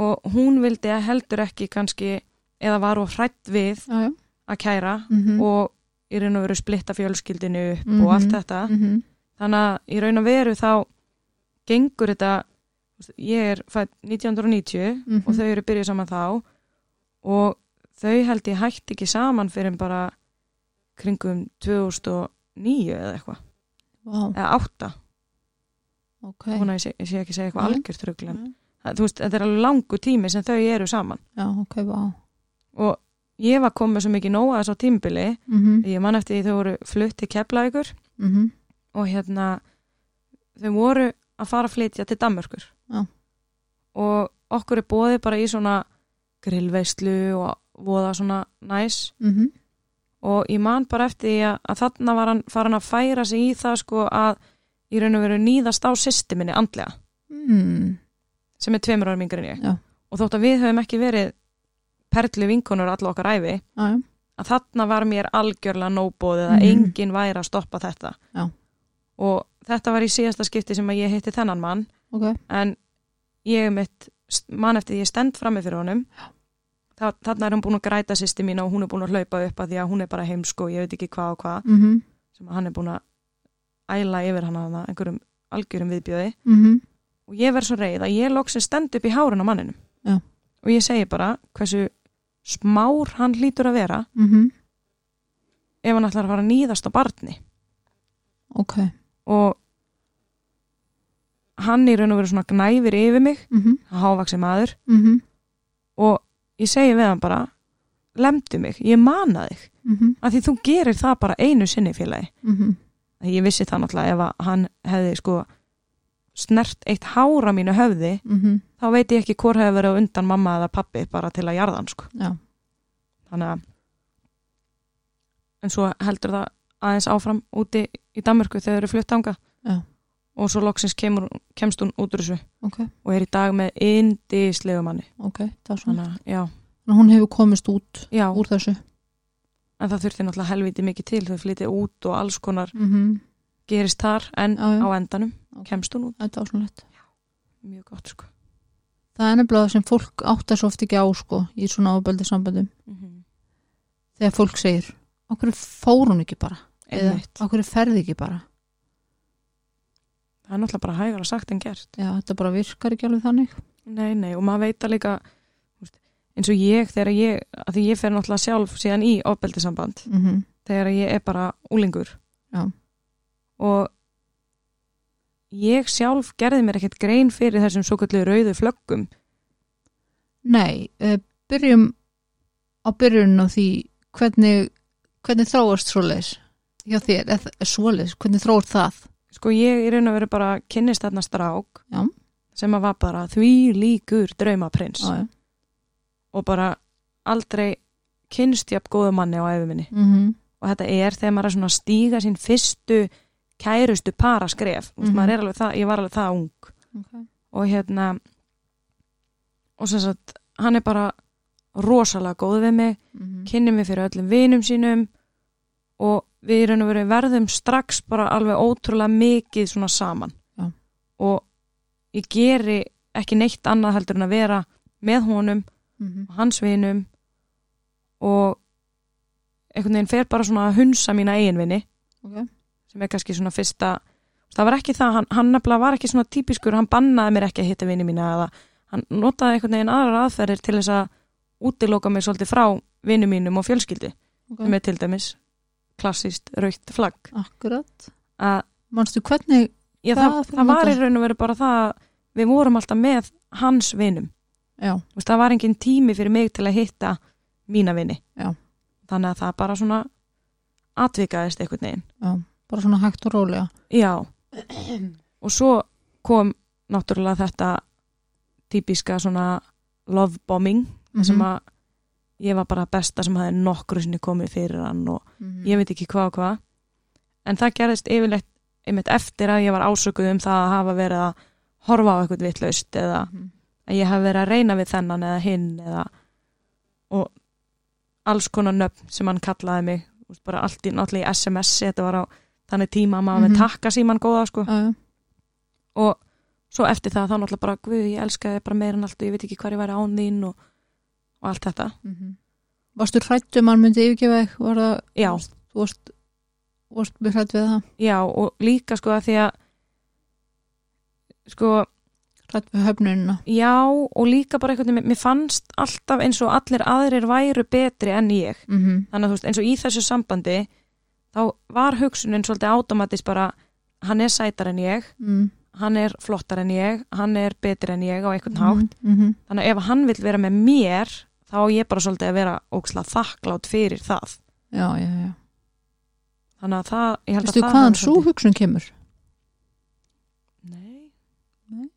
Og hún vildi að heldur ekki kannski, eða var of hrætt við já, já. að kæra Mm og í raun og veru splitta fjölskyldinu upp Mhm. og allt þetta. Mm Þannig að í raun og veru þá gengur þetta, ég er fætt 1990 Mhm. og þau eru byrjuð saman þá og þau held ég hætti ekki saman fyrir bara kringum 2009 eða eitthvað, Vá, eða 8 ok. Hún að ég sé, ég sé ekki segja eitthvað Nei. algjört rugl en Mm. það- þú veist, þetta er alveg langu tími sem þau eru saman. Já, ok, vá. Og ég var komið svo mikið nóga þess á tímbili mm ég man eftir því þau voru flutt til Keflavíkur. -hmm. og hérna þau voru að fara að flytja til Danmörkur Já. og okkur er bóðið bara í svona grillveislu og voða svona næs Mm -hmm. og ég man bara eftir því að, að þarna var hann farin að færa sig í það sko að í raun og veru nýðast á systeminni andlega mm. sem er tveimur árum yngri en ég Já. og þótt að við höfum ekki verið perlu vinkonur allar okkar æfi Já, já, að þarna var mér algjörlega nóbóðið að Mhm. enginn væri að stoppa þetta Já. og þetta var í síðasta skipti sem að ég hitti þennan mann ok en ég mitt mann eftir því ég stend frammi fyrir honum Þa, þarna er hún búin að græta sýsti mín og hún er búin að hlaupa upp að því að hún er bara heimsko og ég veit ekki hvað og hvað mm -hmm. sem hann er búin að æla yfir hann að einhverjum algjörum viðbjöði Mm -hmm. og ég verð svo reið að ég loksin stend upp í hárun á manninum Já. og ég segi bara hversu smár hann hlýtur að vera Mm -hmm. ef hann ætlar að fara nýðast á barni ok og hann í raun og veru svona gnæfir yfir mig -hmm. hávaksi maður -hmm. og ég segi við hann bara lemdu mig, ég mana þig Mm -hmm. af því þú gerir það bara einu sinni félagi Mm -hmm. ég vissi það náttúrulega ef hann hefði sko snert eitt hára mínu höfði mm þá veit ég ekki hvort hefði verið undan mamma eða pappi bara til að jarða hann sko já, þannig að en svo heldur það aðeins áfram úti í Danmörku þegar þau eru flutt anga Já. Og svo loksins kemur, kemst hún út úr þessu. Ok, og er í dag með indislegu manni. Ok það er svona, þannig hún hefur komist út já. úr þessu. En það þurfti náttúrulega helviti mikið til. Þau flytið út og alls konar mm gerist þar. En Já, já. á endanum Ok. kemst hún út. Þetta er mjög gott sko. Það er nefnilega það sem fólk áttar svo oft ekki á sko í svona ábeldi samböndum mm þegar fólk segir okkur fór hún ekki bara? Eða Einmitt. okkur ferði ekki bara það er náttúrulega bara hægara sagt en gert. Já, þetta bara virkar ekki alveg þannig. Nei, nei, og maður veit að líka eins og ég þegar ég að því ég fer náttúrulega sjálf síðan í ofbeldisamband mm -hmm. þegar ég er bara úlingur Já. og ég sjálf gerði mér ekkert grein fyrir þessum svo kallu rauðu flöggum. Nei, uh, byrjum á byrjun á því hvernig hvernig þróast svoleiðis hjá þér, eða svoleiðis, hvernig þróast það sko ég í raun og veru bara kynnist þarna strák Já. sem að var bara því líkur draumaprins. Já, já. og bara aldrei kynnst jafn góðu manni á æfi minni. Mm og þetta er þegar maður er svona að stíga sín fyrstu kærustu paraskref. Mm er alveg það, ég var alveg það ung. Okay. og hérna og sem sagt hann er bara rosalega góð við mig mm kynni mig fyrir öllum vinum sínum og við og veru verðum strax bara alveg ótrúlega mikið svona saman Já. og ég geri ekki neitt annað heldur en að vera með honum -hmm. og hans vinum og einhvern veginn fer bara svona að hunsa mína eiginvinni okay. sem er kannski svona fyrsta það var ekki það, hann, hann nefnilega var ekki svona típiskur hann bannaði mér ekki að hitta vinni mína eða hann notaði einhvern veginn aðrar aðferðir til þess að útiloka mig svolítið frá vinnu mínum og fjölskyldi okay. er til dæmis klassíst raukt flagg. Akkurat. Að manstu hvernig já, það, það var í raun og veru bara það að við vorum alltaf með hans vinum. Veist, það var engin tími fyrir mig til að hitta mína vini. Já. þannig að það bara svona atvikaðist einhvern veginn. Já, bara svona hægt og rólega. Já. Og svo kom náttúrulega þetta típiska svona love bombing Mhm. sem að ég var bara besta sem hafði nokkru sinni komið fyrir hann og Mhm. ég veit ekki hvað og hvað en það gerðist yfirleitt einmitt eftir að ég var ásökuð um það að hafa verið að horfa á eitthvað vitlaust eða Mhm. að ég hafi verið að reyna við þennan eða hinn eða og alls konar nöfn sem hann kallaði mig bara allt í náttúrulega í SMS þetta var á þannig tíma að maður Mhm. með takka síman góða sko já. og svo eftir það þá náttúrulega bara guð ég elska þig bara meira en allt og ég veit ekki hvað ég væri án þín og, og allt þetta. Mhm. varstu hrættum hann myndi yfirgefa það, já, þú varst, varst hrætt við það? Já og líka sko að því að sko hrætt við höfnunina? Já og líka bara einhvern veginn mér fannst alltaf eins og allir aðrir væru betri en ég. Mm -hmm. þannig að þú veist eins og í þessu sambandi þá var hugsunin svolítið automatist bara hann er sætar en ég mm. hann er flottar en ég, hann er betri en ég á einhvern hátt, mm -hmm. þannig að ef hann vil vera með mér, þá ég bara svolítið að vera óksla þakklátt fyrir það já, já, já þannig að það, ég held veistu að það hvaðan svo hugsun kemur Nei. Nei.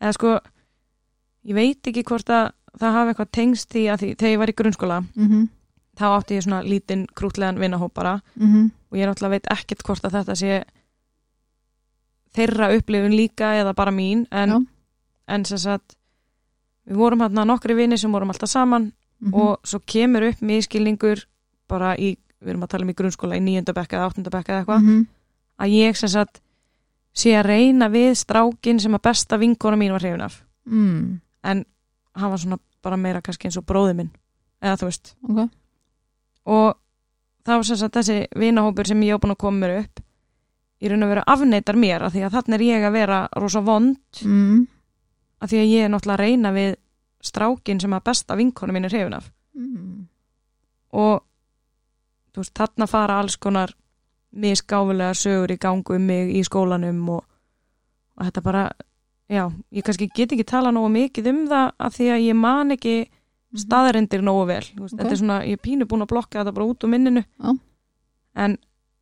eða sko ég veit ekki hvort að það hafi eitthvað tengst því að því, þegar ég var í grunnskóla mm -hmm. þá átti ég svona lítinn krútlegan vinnahóp bara Mm -hmm. og ég náttúrulega veit ekkert hvort að þetta sé þeirra upplifun líka eða bara mín en, en sem sagt við vorum hérna nokkri vini sem vorum alltaf saman Mhm. og svo kemur upp miskilningur bara í, við erum að tala um í grunnskóla í níundabekka eða áttundabekka eða eitthvað -hmm. að ég sem sagt sé að reyna við strákin sem að besta vinkona mín var hrifin af mm. en hann var svona bara meira kannski eins og bróði minn eða þú veist ok og þá sem sagt þessi vinahópur sem ég á búin að koma mér upp í raun og veru afneitar mér af því að þannig er ég að vera rosa vond af því að ég er náttúrulega að reyna við strákin sem að besta vinkona mín er hrifin af Mm. og þú veist, þarna fara alls konar misgáfulega sögur í gangu um mig í skólanum og, og þetta bara já, ég kannski get ekki tala nógu mikið um það af því að ég man ekki staðarindir nógu vel veist, Ok. þetta er svona, ég er pínu búin að blokka þetta bara út úr minninu Já. en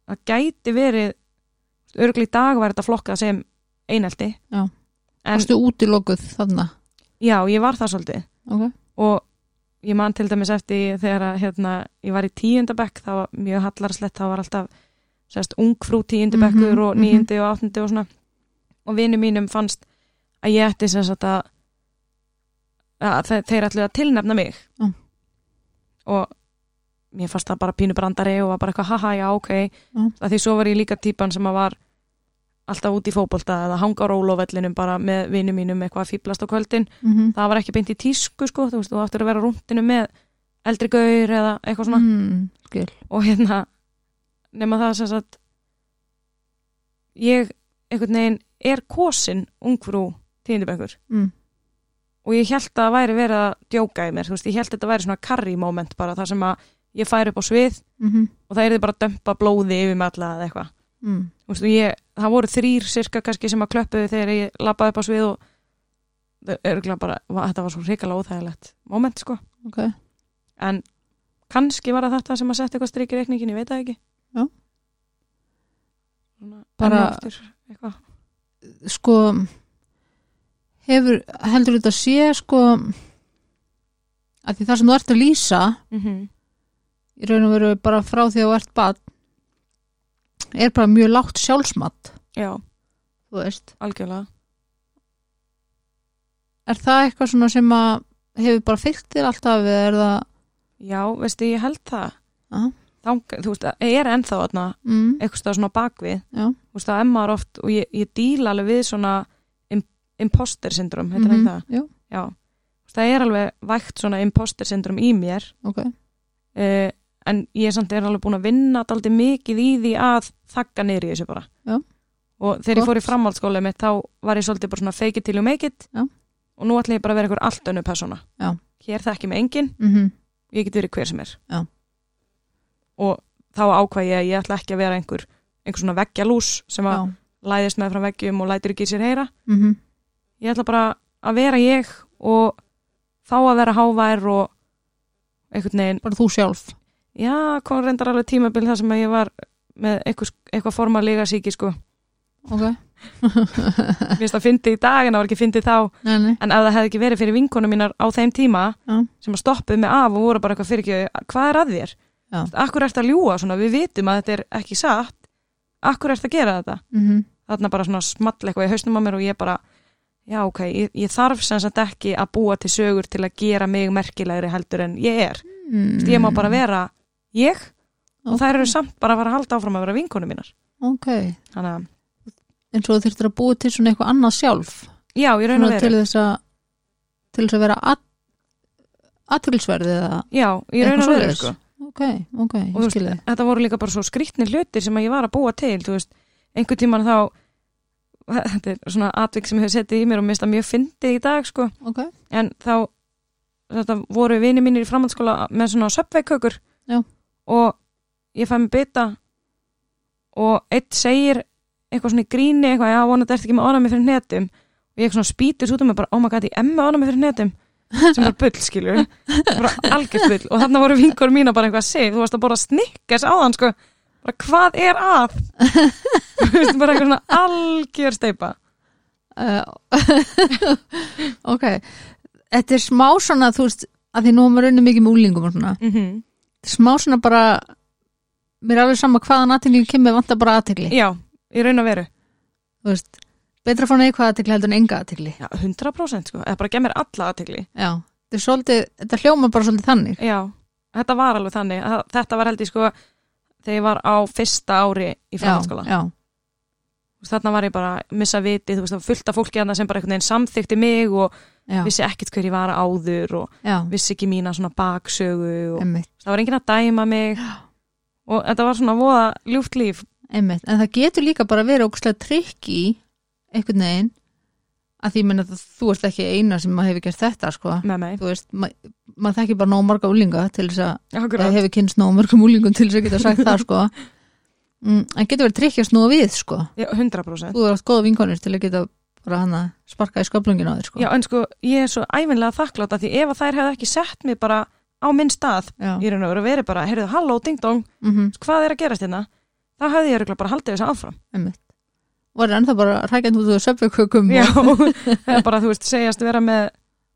það gæti verið örgli dag var þetta flokkað sem einelti Já. en Varstu útilokuð þarna? Já, ég var það svolítið. Ok, og ég man til dæmis eftir þegar að, hérna, ég var í tíundabekk það var mjög hallarslegt, það var alltaf sérst, ungfrú tíundabekkur Mhm, og mhm. níundi og áttundi og svona. Og vinnu mínum fannst að ég ætti sem sagt að, að þe- þeir ætlu að tilnefna mig. Já. og mér fannst það bara pínu brandari og var bara eitthvað haha, já, ok. Því svo var ég líka típan sem að var alltaf út í fótbolta eða hanga á rólovellinum bara með vinnu mínum eitthvað að fýblast á kvöldin. Mm það var ekki beint í tísku sko, þú veist, þú áttur að vera rúntinu með eldri gaur eða eitthvað svona. Mm, og hérna nema það sem sagt ég einhvern veginn er kosin ungfrú tíundibækur mm. og ég held að það væri verið að djóka í mér, þú veist, ég held að þetta væri svona karri moment bara, þar sem að ég færi upp á svið Mm og það er bara að dömpa blóði yfir mig alla eða eitthvað. Mm. Þú veist, og ég, það voru þrýr sirka kannski sem að klöppuðu þegar ég labbaði upp á svið og bara, þetta var svo hrikalega óþægilegt moment sko. Ok, en kannski var það þetta sem að setja eitthvað strik í reikningin, ég veit það ekki. Já. Bara- eitthvað. Sko hefur, heldur þetta sé sko að því það sem þú ert að lýsa mm í raun og veru bara frá því að þú ert bad er bara mjög lágt sjálfsmatt já, þú veist, algjörlega. Er það eitthvað svona sem að hefur bara fylgt þér alltaf eða er það já, veistu, ég held það. Aha. Þang, þú veist, það er ennþá þarna mm, eitthvað svona bakvið já, þú veist, það emmar oft og ég, ég díla alveg við svona im, imposter syndrom, heitir mm það? já, já, það er alveg vægt svona imposter syndrom í mér. Ok. Uh, en ég samt er alveg búin að vinna daldi mikið í því að þakka í þessu bara Já. og þegar Gott. ég fór í framhaldsskóla mitt þá var ég svolítið bara svona fake it till you make it Já. og nú ætla ég bara að vera einhver allt önnu persóna Já. hér þekki mig enginn, mm ég get verið hver sem er Já. og þá ákvað ég að ég ætla ekki að vera einhver einhver svona veggjalús sem að læðist með frá veggjum og lætur ekki í sér heyra mm ég ætla bara að vera ég og þá að vera hávær og einhvern veginn bara þú sjálf Já, kom reyndar alveg tímabil þar sem að ég var með eitthvað, eitthvað forma líka síki sko. ok, Mér finnst það fyndi í dag en það var ekki fyndi þá nei, nei, en ef það hefði ekki verið fyrir vinkonum mínar á þeim tíma Já. sem að stoppuð mig af og voru bara eitthvað fyrir ekki hvað er að þér? Já. Akkur ert að ljúga svona, við vitum að þetta er ekki satt Akkur ert að gera þetta? mm Þarna bara svona small eitthvað í hausnum á mér og ég bara já ok, ég, ég þarf sem sagt ekki að búa til sögur til að gera mig merkilegri heldur en ég er mm. ég má bara vera ég? Og Ok. þær eru samt bara að fara að halda áfram að vera vinkonum mínar. Ok, þannig að, eins og þú þurftir að búa til svona eitthvað annað sjálf? Já, ég raun að til vera þess að til þess að vera aðtilsverði eða já, ég raun að vera sko. ok, ok, og ég skilði þetta voru líka bara svo skrýtnir hlutir sem að ég var að búa til þú veist, einhver tíman þá þetta er svona atvik sem ég hef settið í mér og mista mjög fyndið í dag sko. ok, en þá þetta voru vini mínir í framhaldsskóla með svona söpveikökur Já. Og ég fæ mig bita og eitt segir eitthvað svona í gríni eitthvað, já, vonandi ertu ekki með mig fyrir hnetum. Og ég svona spýtur út um mig bara, oh my god, ég emmi orða mig fyrir hnetum. Sem bara bull, skilur bara algjört bull. Og þarna voru vingur mína bara eitthvað sif, þú varst að borða snikkes á þann sko, bara hvað er að? Bara eitthvað svona algjör steipa uh, ok. Þetta er smá svona þú veist, að því nú erum við raunin mikið með úlingum og svona, mm er smá svona bara mér er alveg sama hvaðan aðteglingin kemur vantar bara aðtegli, já, í raun og veru. Þú veist betra að fá neikvað aðtegli heldur en enga aðtegli já, 100% sko, eða bara gef mér alla aðtegli já, þetta er svolítið, þetta hljóma bara svolítið þannig. Já, þetta var alveg þannig. Þetta var held ég sko þegar ég var á fyrsta ári í framhaldsskóla. já, veist, þarna var ég bara missa viti, þú veist, það var fullt af fólki sem bara einhvern veginn samþykti mig og já, vissi ekkert hver ég var áður og já, vissi ekki mína svona baksögu og einmitt, það var enginn að dæma mig. Og þetta var svona voða ljúft líf. Einmitt. En það getur líka bara verið ógustlega trikk í einhvern veginn að því menna að þú ert ekki eina sem maður hefur gert þetta sko. Með mig. þú veist, ma maður þekki bara nóg marga úlinga til þess að Akkurat. það hefur kynst nóg mörgum úlingum til þess að geta sagt það sko. Mm, en getur verið trikkja snúa við sko. Já, 100%. þú er átt góða vinkonir til að geta bara hana sparka í sköplungin á þér sko. Já, en sko, ég er svo æfinlega þakkláta því ef að þær hefði ekki sett mig bara á minn stað, já. ég er að vera verið bara, heyrðu, halló, ding dong, Mm hvað er að gerast hérna? Það hefði ég bara haldið þessu áfram. einmitt. Var ennþá bara rækjandi út úr söpveikökum já, eða bara, þú veist, segjast vera með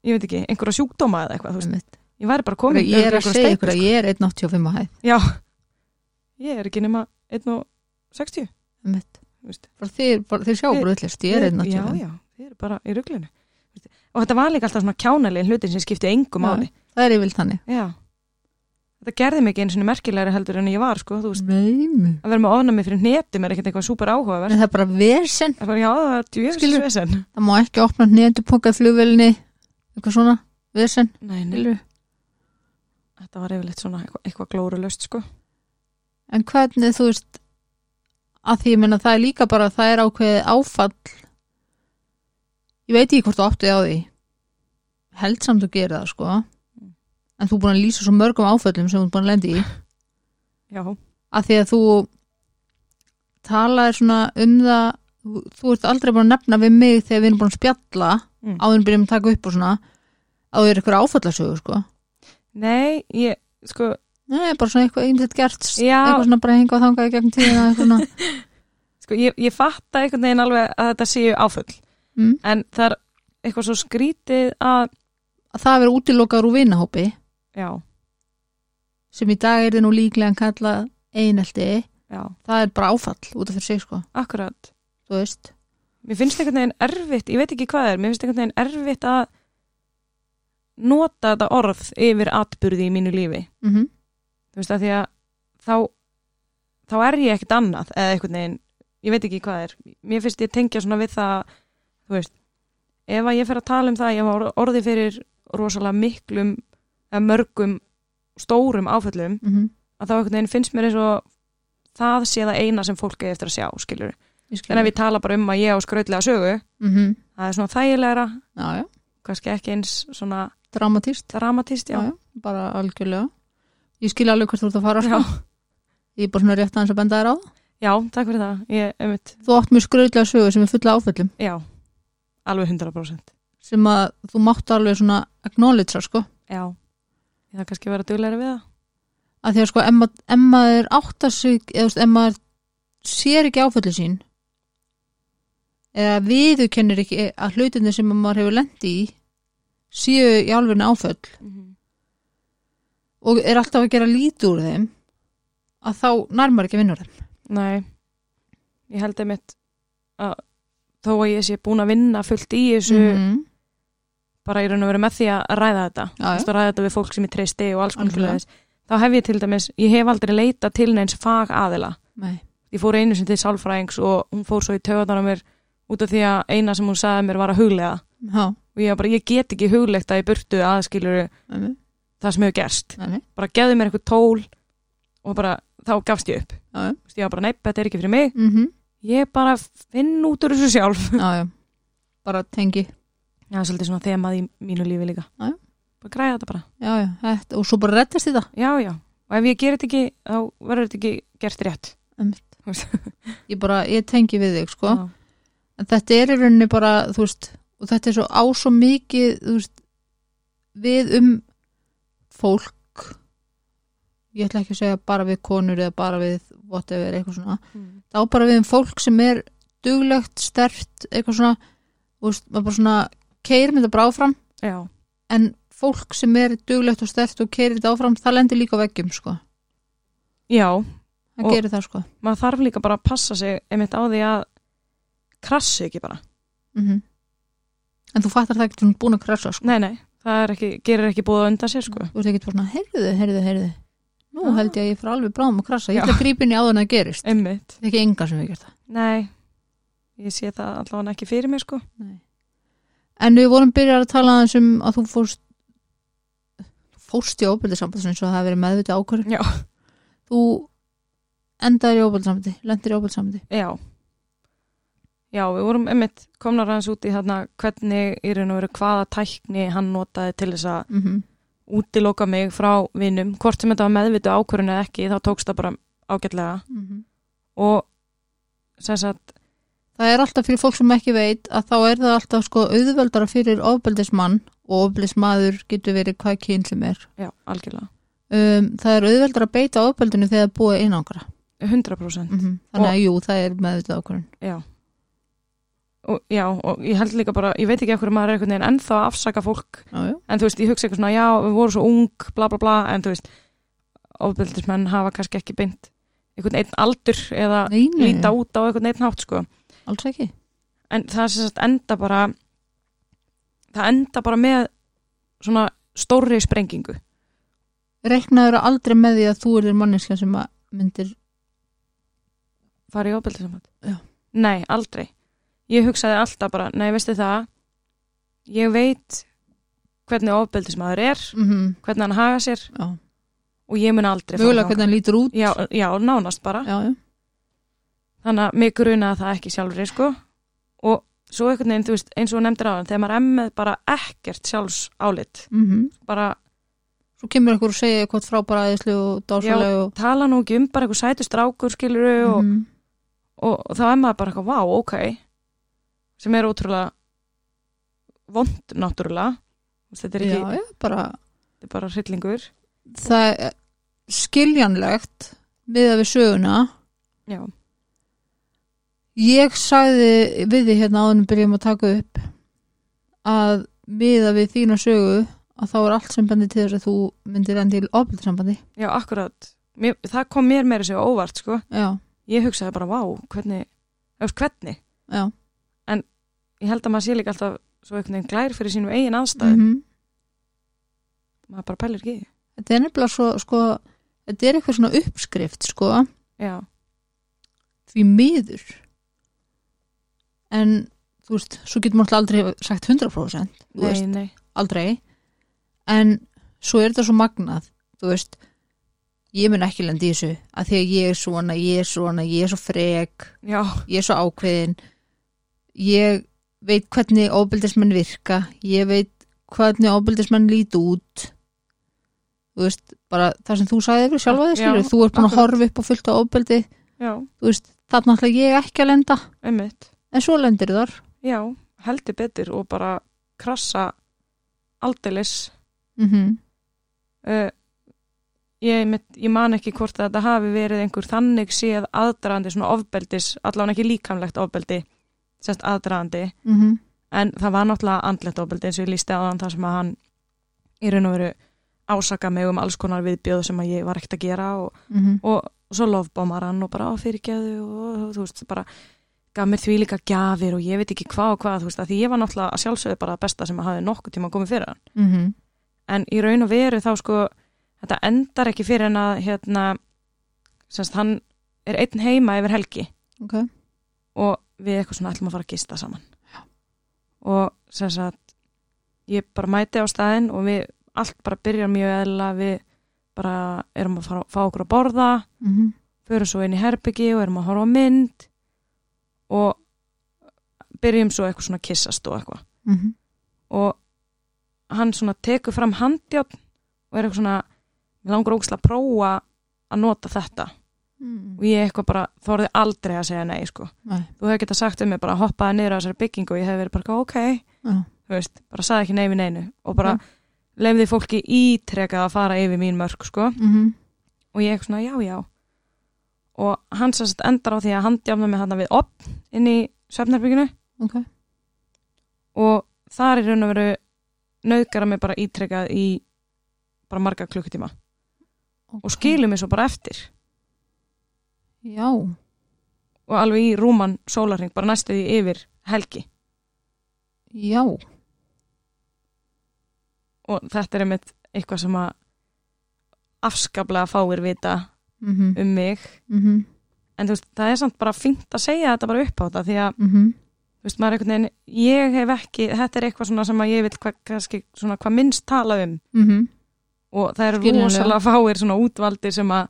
ég veit ekki, einhverja sjúkdóma eða eitthvað, ég væri bara komin ég er að segja ykkur að ég er 1.85 að hæð. Sko. já, ég er ekki nema 1.60 veist. Bara þið sjá bara villist, ég er já, 1.85 já, þið eru bara í ruglinu. Og þetta var líka alltaf svona kjánalegi hlutin sem skipti engu Já. máli. það er yfirlt þannig. Já, þetta gerði mig ekki einu svona merkilegri heldur en ég var, sko, þú veist. Nei, að vera með ofnami fyrir hnetum er ekkert eitthvað súper áhugaverð það er bara versen það er bara, já, það er Skilur- djöfisvesen það má ekki opna nýjöndupoka í flugvelinni eitthvað svona, versen nei, nei, þetta var yfirleitt svona eitthvað, eitthvað glórulöst, sko. En hvernig þú veist að því ég meina það er líka bara það er ákveðið áfall. Ég veit ekki hvort þú áttið á því. Held samt að gera það sko. En þú er búin að lýsa svo mörgum áföllum sem þú er búin að lendi í. Já, að því að þú talaðir svona um það þú, þú ert aldrei búin að nefna við mig þegar við erum búin að spjalla Mm. áður en byrjum að taka upp og svona á því er ykkur áfallasögu sko. Nei, ég, sko Nei, bara svona eitthvað einmitt gert Já. eitthvað svona bara hingað þangað í gegn tíðina sko, ég, ég fatta einhvern veginn alveg að þetta séu áfull mm. en það er eitthvað svo skrítið að að það verið útilokaður úr vinahópi. Já, sem í dag er þið nú líklega að kalla einelti, já, það er bara áfall út af fyrir sig sko, akkurat. Þú veist. Mér finnst einhvern veginn erfitt, ég veit ekki hvað það er mér finnst einhvern veginn erfitt að nota þetta orð yfir atburði í mínu lífi. Mm þú veist að því að þá þá er ég ekkert annað eða einhvern veginn, ég veit ekki hvað er. Mér finnst ég tengja svona við það þú veist, ef að ég fer að tala um það ég var orðið fyrir rosalega miklum eða mörgum stórum áföllum -hmm. að þá einhvern veginn finnst mér eins og það sé það eina sem fólk er eftir að sjá skilur, ég en ef ég tala bara um að ég á skrautlega sögu, mm -hmm. það er svona þægilegra já, já, kannski ekki eins svona dramatist dramatist, já, bara algjörlega ég skil alveg hvert þú ert að fara sko. Ég er bara svona rétt aðeins að benda þér á já, takk fyrir það. Ég, þú átt mjög skröðlega sögu sem er fulla áföllum. Já, alveg 100% sem að þú mátt alveg svona acknowledge sko, já, ég það kannski vera dugleiri við það. Að því að sko ef ma- ef maður áttar sig eða maður sér ekki áföllu sín. Eða viðurkennir ekki að hlutinni sem maður hefur lendi í séu í alvegni áföll og er alltaf að gera lítið úr þeim að þá nærmar ekki vinnur þeim. Nei, ég held einmitt að þó að ég sé búin að vinna fullt í þessu Mhm. bara í raun og veru með því að ræða þetta að ræða þetta við fólk sem ég treysti og alls konar þá hef ég til dæmis, ég hef aldrei leita til neins fag aðila Nei. ég fór einu sem til sálfræðings og hún fór svo í töðan á mér út af því að eina sem hún sagði mér var að huglega Já, og ég, bara, ég get ekki huglegt að ég burtu aðskilur nei, það sem hefur gerst. Nei, nei, bara gefði mér eitthvað tól og bara, þá gafst ég upp. Veist, ég var bara, neip, þetta er ekki fyrir mig. Mm ég bara finn út úr þessu sjálf. Já, já, bara tengi. Já, svolítið svona þemað í mínu lífi líka. Bara græða þetta bara. já, já, þetta, og svo bara rettast þetta Já, já. Og ef ég gerir þetta ekki, þá verður þetta ekki gert rétt. Ég bara, ég tengi við þig sko. En þetta er í rauninni bara, þú veist og þetta er svo á svo mikið veist, við um fólk ég ætla ekki að segja bara við konur eða bara við whatever, eitthvað svona. Mm. þá bara við um fólk sem er duglegt, stert, eitthvað svona veist, maður bara svona keirir þetta bara áfram. Já. en fólk sem er duglegt og stert og keirir þetta áfram, það lendir líka veggjum sko, Já, það Og- gerir það sko. maður þarf líka bara að passa sig einmitt á því að krassi ekki bara. mm en þú fattar það ekki þú ert búin að krasa sko. Nei, nei, það er ekki, gerir ekki búið undan sér, sko. þú ert ekki svona, heyrðu, heyrðu, heyrðu nú Ah. held ég að ég fyrir alveg bráðum að krasa ég ætla að grípa inn í áður en það gerist Einmitt. ekki enga sem við gert það Nei, ég sé það allavega ekki fyrir mér, sko. Nei. en við vorum byrjar að tala um að þú fórst fórst í óbyrðisamband eins og það hafi verið meðvitið ákvörð þú endaðir í óbyrðisambandi lendir í óbyrðisambandi Já. Já, við vorum einmitt komnar hans út í þarna hvernig í raun og veru hvaða tækni hann notaði til þess að mm -hmm. útiloka mig frá vinnum. Hvort sem þetta var meðvitu ákvörðin eða ekki, þá tókst það bara ágætlega. Og sem sagt, það er alltaf fyrir fólk sem ekki veit að þá er það alltaf sko auðveldara fyrir ofbeldismann og ofbeldismadur getur verið hvað kyn sem er já, algjörlega. um, það er auðveldara að beita ofbeldinu þegar það búið einangra 100%. mm -hmm. þannig að jú, það er meðvitað ákvörðun Já. Og, já, og ég held líka bara, ég veit ekki okkur maður er einhvern veginn ennþá að afsaka fólk. Já, já, en þú veist, ég hugsa eitthvað svona, já, við vorum svo ung bla bla bla, en þú veist ofbeldismenn hafa kannski ekki beint einhvern einn aldur eða nei, nei, líta út á einhvern einn hátt sko. Alls ekki. En það sem sagt enda bara það enda bara með svona stórri sprengingu. Reiknaður aldrei með því að þú er þér manneska sem að myndir fara í ofbeldisamband Já. nei, aldrei ég hugsaði alltaf bara, nei, veistu það? Ég veit hvernig ofbeldismæður er mm hvernig hann haga sér já, og ég mun aldrei mögulega hvernig hann lítur út. Já, já, nánast bara. Já, já, þannig að mig grunaði það ekki sjálfur sko. og svo einhvern veginn, þú veist, eins og nefndir á þegar maður emmið bara ekkert sjálfs álit mm bara svo kemur einhver og segja eitthvað frábæra æðislu og dásalega og, tala nú ekki um bara eitthvað sætu strákur skiluru og, Mhm. og, og þá er maður bara eitthvað, vá, ok sem er ótrúlega vond náttúrulega. Þetta er ekki, já, já, bara þetta er bara hryllingur. Það er skiljanlegt miða við söguna. Já, ég sagði við því hérna áðunum byrjum að taka upp að miða við þína sögu að þá er allt sem bendir til þess að þú myndir enn til ofbildisambandi já, akkurat. Mér, það kom mér meira sér óvart sko. Já, ég hugsaði bara, vá, hvernig veist, hvernig, já ég held að maður sé líka alltaf svo einhvern veginn glær fyrir sínum eigin aðstæðum. Mm maður bara pælir ekki þetta er nefnilega svo sko, þetta er eitthvað svona uppskrift sko, já, því miður. En þú veist, svo getur maður aldrei sagt 100% þú nei, veist, nei. Aldrei. En svo er þetta svo magnað þú veist, ég mun ekki lendi í þessu að því að ég er svona, ég er svona ég er svo frek, já, ég er svo ákveðin ég veit hvernig óbyldismenn virka. Ég veit hvernig óbyldismenn líti út. Þú veist, bara það sem þú sagði yfir sjálfa þig, Já, skilur, þú ert búin að horfa upp fullt á óbyldi, já, þú veist þarna ætla ég ekki að lenda, einmitt. En svo lendir þar. Já, heldur betur og bara krassa aldeilis. Mm uh, ég, ég man ekki hvort að þetta hafi verið einhver þannig séð aðdraðandi svona ofbeldis, allavega ekki líkamlegt ofbeldi, sérst aðdraðandi -hmm. en það var náttúrulega andlegt ofbeldi eins og ég lísti á þann þar sem að hann í raun og veru ásaka mig um alls konar viðbjöð sem að ég var ekkert að gera og, Mm og svo lofbámar hann og bara á fyrirgeðu og, og þú veist bara gaf mér því líka gjafir og ég veit ekki hvað og hvað þú veist að því ég var náttúrulega að sjálfsögðu bara það besta sem að hafi nokkuð tíma komið fyrir hann. -hmm. en í raun og veru þá sko þetta endar ekki fyrir en að hérna semst hann er einn heima yfir helgi. Ok, og við eitthvað svona ætlum að fara að gista saman Já. og sem sagt ég bara mæti á staðinn og við allt bara byrjar mjög eðla við bara erum að fara, fá okkur að borða mm förum svo inn í herbyggi og erum að horfa á mynd og byrjum svo eitthvað svona að kissast og eitthvað -hmm. og hann svona tekur fram handjárn og er eitthvað svona mig langar ógislega að prófa að nota þetta mm. og ég eitthvað bara þorði aldrei að segja nei sko. Nei. þú hefði getað sagt um mig bara hoppaði niður á þessari byggingu og ég hefði verið bara ok, Já. þú veist, bara sagði ekki nei við neinu og bara Já. lefði fólki ítrekað að fara yfir mín mörg sko. Mm og ég eitthvað svona já já og hann sérst endar á því að hann djafna mig hann við opn inn í svefnarbygginu ok, og þar er raun og veru nöðgara mig bara ítrekað í bara marga klukkutíma ok og skilur mig svo bara eftir já, og alveg í rúman sólarring bara næstu því yfir helgi. Já. Og þetta er einmitt eitthvað sem að afskaplega fáir vita mm -hmm. um mig. Mm en þú veist, það er samt bara fínt að segja þetta bara upp á þetta því að, -hmm. þú veist, veginn ég hef ekki, þetta er eitthvað sem ég vil hva, hvað minnst tala um. Mm og það eru rosalega fáir svona útvaldir sem að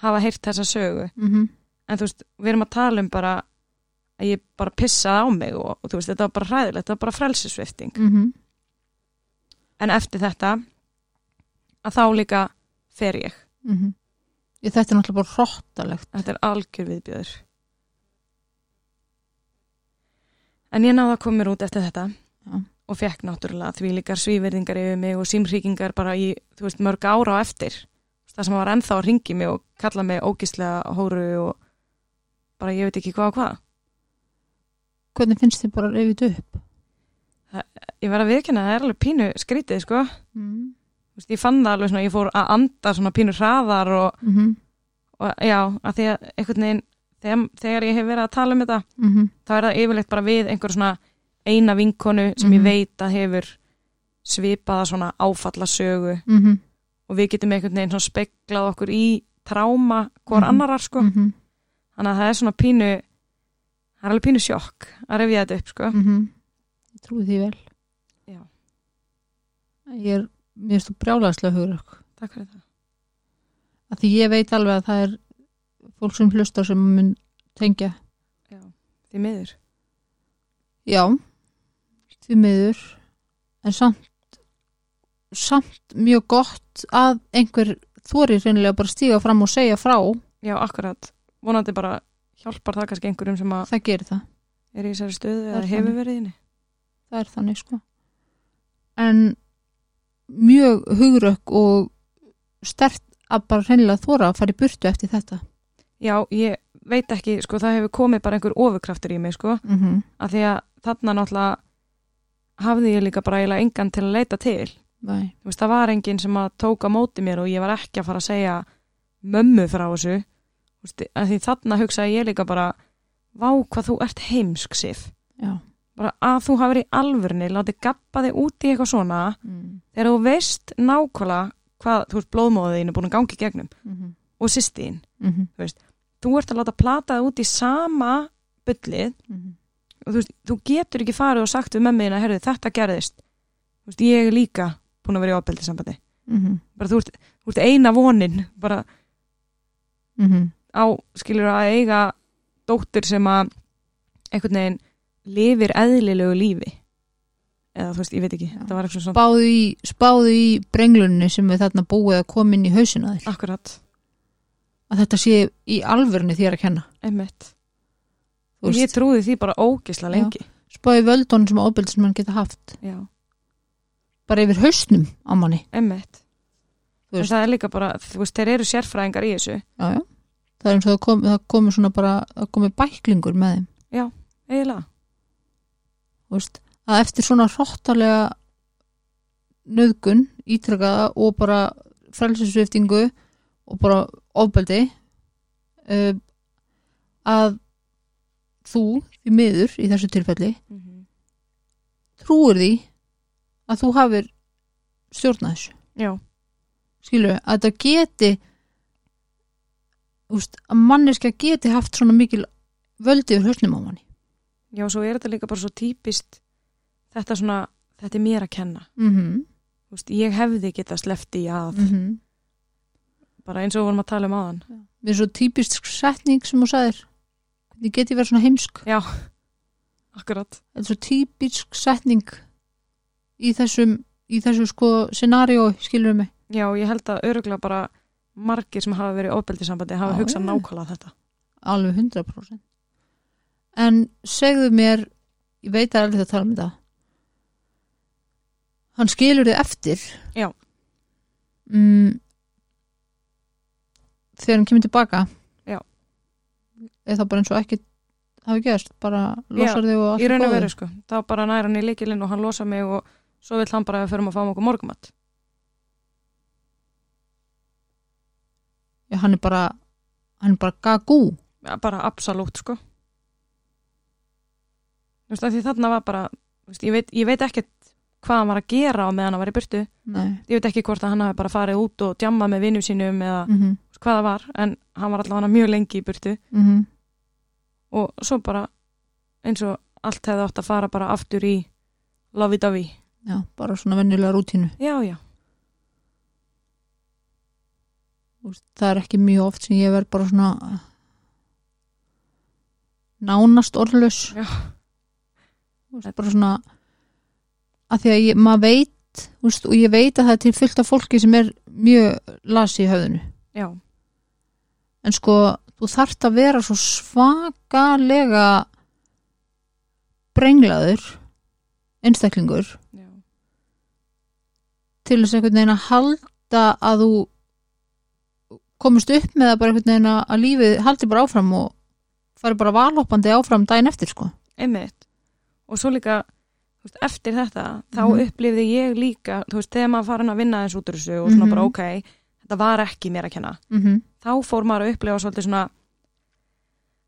hafa heyrt þessa sögu. -hmm. en þú veist, við erum að tala um bara að ég bara pissaði á mig og, og þú veist, þetta var bara hræðilegt, þetta var bara frelsisvifting Mm en eftir þetta að þá líka fer ég. -hmm. Ég, þetta er náttúrulega bara hróttalegt þetta er algjör viðbjöður en ég náði að koma mér út eftir þetta Já. og fekk náttúrulega því líkar svíverðingar yfir mig og símhríkingar bara í, þú veist, mörg ára á eftir það sem var ennþá að ringi mig og kalla mig ógíslega hóru og bara ég veit ekki hvað og hvað hvernig finnst þið bara reyfið upp ég verð að viðkynna að það er alveg pínu skrítið sko, mm. Þú veist, ég fann það alveg svona, ég fór að anda svona pínu hraðar og, Mm -hmm. og já, að því að einhvern veginn þegar, þegar ég hef verið að tala um þetta Mm -hmm. þá er það yfirleitt bara við einhver svona eina vinkonu sem ég Mhm. veit að hefur svipaða svona áfallasögu -hmm. Og við getum einhvern veginn svona speklað okkur í tráma hvor Mhm. annarar sko. -hmm. þannig að það er svona pínu það er alveg pínu sjokk að rifja þetta upp sko. Ég trúi því vel. Já. Ég er, mér finnst þú brjálæðslega hugur takk fyrir það. Að því ég veit alveg að það er fólk sem hlustar sem mun tengja. Já, því miður. Já því miður. En samt samt mjög gott að einhver þorir reynilega bara stíga fram og segja frá. Já, akkurat, vonandi bara hjálpar það kannski einhverjum sem að það gerir það, er í þessari stöðu eða hefur þannig. verið inni það er þannig sko. En mjög hugrökk og stert að bara reynilega þóra að fara í burtu eftir þetta. Já, ég veit ekki, sko, það hefur komið bara einhver ofurkraftur í mig, sko. Mm -hmm. að því að þarna náttúrulega hafði ég líka bara eiginlega engan til að leita til veist, það var enginn sem að tóka móti mér og ég var ekki að fara að segja mömmu frá þessu. Þú veist, því þarna hugsaði ég líka bara vá hvað þú ert heimsk sif. Bara að þú hafur í alvörni látið gappa þig út í eitthvað svona mm. þegar þú veist nákvæmlega hvað þú veist blóðmóðin er búin að gangi gegnum -hmm. og sýstín, Mm -hmm. þú ert að láta plata þig út í sama bullið og þú veist, þú getur ekki farið og sagt við mömmuðina, herðu þetta gerðist. Þú veist, ég líka búin að vera í ábeldi sambandi bara þú ert, þú ert eina vonin bara á, skilur að eiga dóttur sem að einhvern veginn lifir eðlilegu lífi. Eða þú veist, ég veit ekki, Já. svona spáðu í, spáðu í brenglunni sem við þarna búið að koma inn í hausina þér. Akkurat, að þetta sé í alvörni þér að kenna. Einmitt. Og ég trúði því bara ógisla Já. lengi. Spáðu í völdunum sem ábyrðismenn geta haft. Já, bara yfir hausnum á manni. Þú en það er líka bara, þú veist, þeir eru sérfræðingar í þessu. Já, já. það er eins og það kom, það komi svona bara það komi bæklingur með þeim. Eiginlega, þú veist, að eftir svona hróttalega nöðgun ítrekaða og bara frelsisviftingu og bara ofbeldi uh, að þú því miður í þessu tilfelli trúir því að þú hafir stjórnað þessu. Já, skilur að þetta geti úst, að manneska geti haft svona mikil völdi yfir hausnum á manni. Já, svo er þetta líka bara svo típist þetta svona, þetta er mér að kenna. Mm -hmm. veist, ég hefði getað slefti að Mm bara eins og vorum að tala um áðan. Við erum svo típist setning sem þú sagðir. Hvernig geti verið svona heimsk? Já, akkurat. Þetta er svo típisk setning í þessum í þessu sko scenaríu skilur mig Já, ég held að öruglega bara margir sem hafa verið í ofbeldisambandi hafa Já, hugsað já. nákvæmlega þetta. alveg 100% en segðu mér ég veit að alveg að tala um þetta hann skilur þið eftir Já. mm, þegar hann kemur tilbaka Já. það bara eins og ekki hafi gerst, bara losar þig og allt Í raun og góðu? veru sko, þá bara næra hann í líkilinn og hann losa mig og svo vill hann bara að við förum að fá okkur morgumat. Já, hann er bara hann er bara gagú Ja, bara absolutt sko. Þú veist, af því þarna var bara, veist, ég veit, ég veit ekkert hvað hann var að gera á meðan hann var í burtu. Nei. Ég veit ekki hvort að hann hafi bara farið út og djammað með vinnum sínum eða Mm -hmm. hvað það var, en hann var allavega mjög lengi í burtu Mm og svo bara eins og allt hefði átt að fara bara aftur í lovey-dovey. Já, bara svona venjulega rútínu Já, já, það er ekki mjög oft sem ég verð bara svona nánast orðlaus Já. Bara svona að því að ég, maður veit veist, og ég veit að það er til fullt af fólki sem er mjög lasi í höfðinu já, en sko, þú þarft að vera svo svakalega brenglaður einstaklingur. Til þess einhvern veginn að halda að þú komist upp með það bara einhvern veginn að að lífið haldi bara áfram og fari bara valhoppandi áfram daginn eftir sko. einmitt og svo líka veist, eftir þetta, þá Mhm. upplifði ég líka, þú veist, þegar maður farin að vinna eins út úr þessu og svona Mhm. bara ok þetta var ekki mér að kenna mhm, þá fór maður að upplifa svolítið svona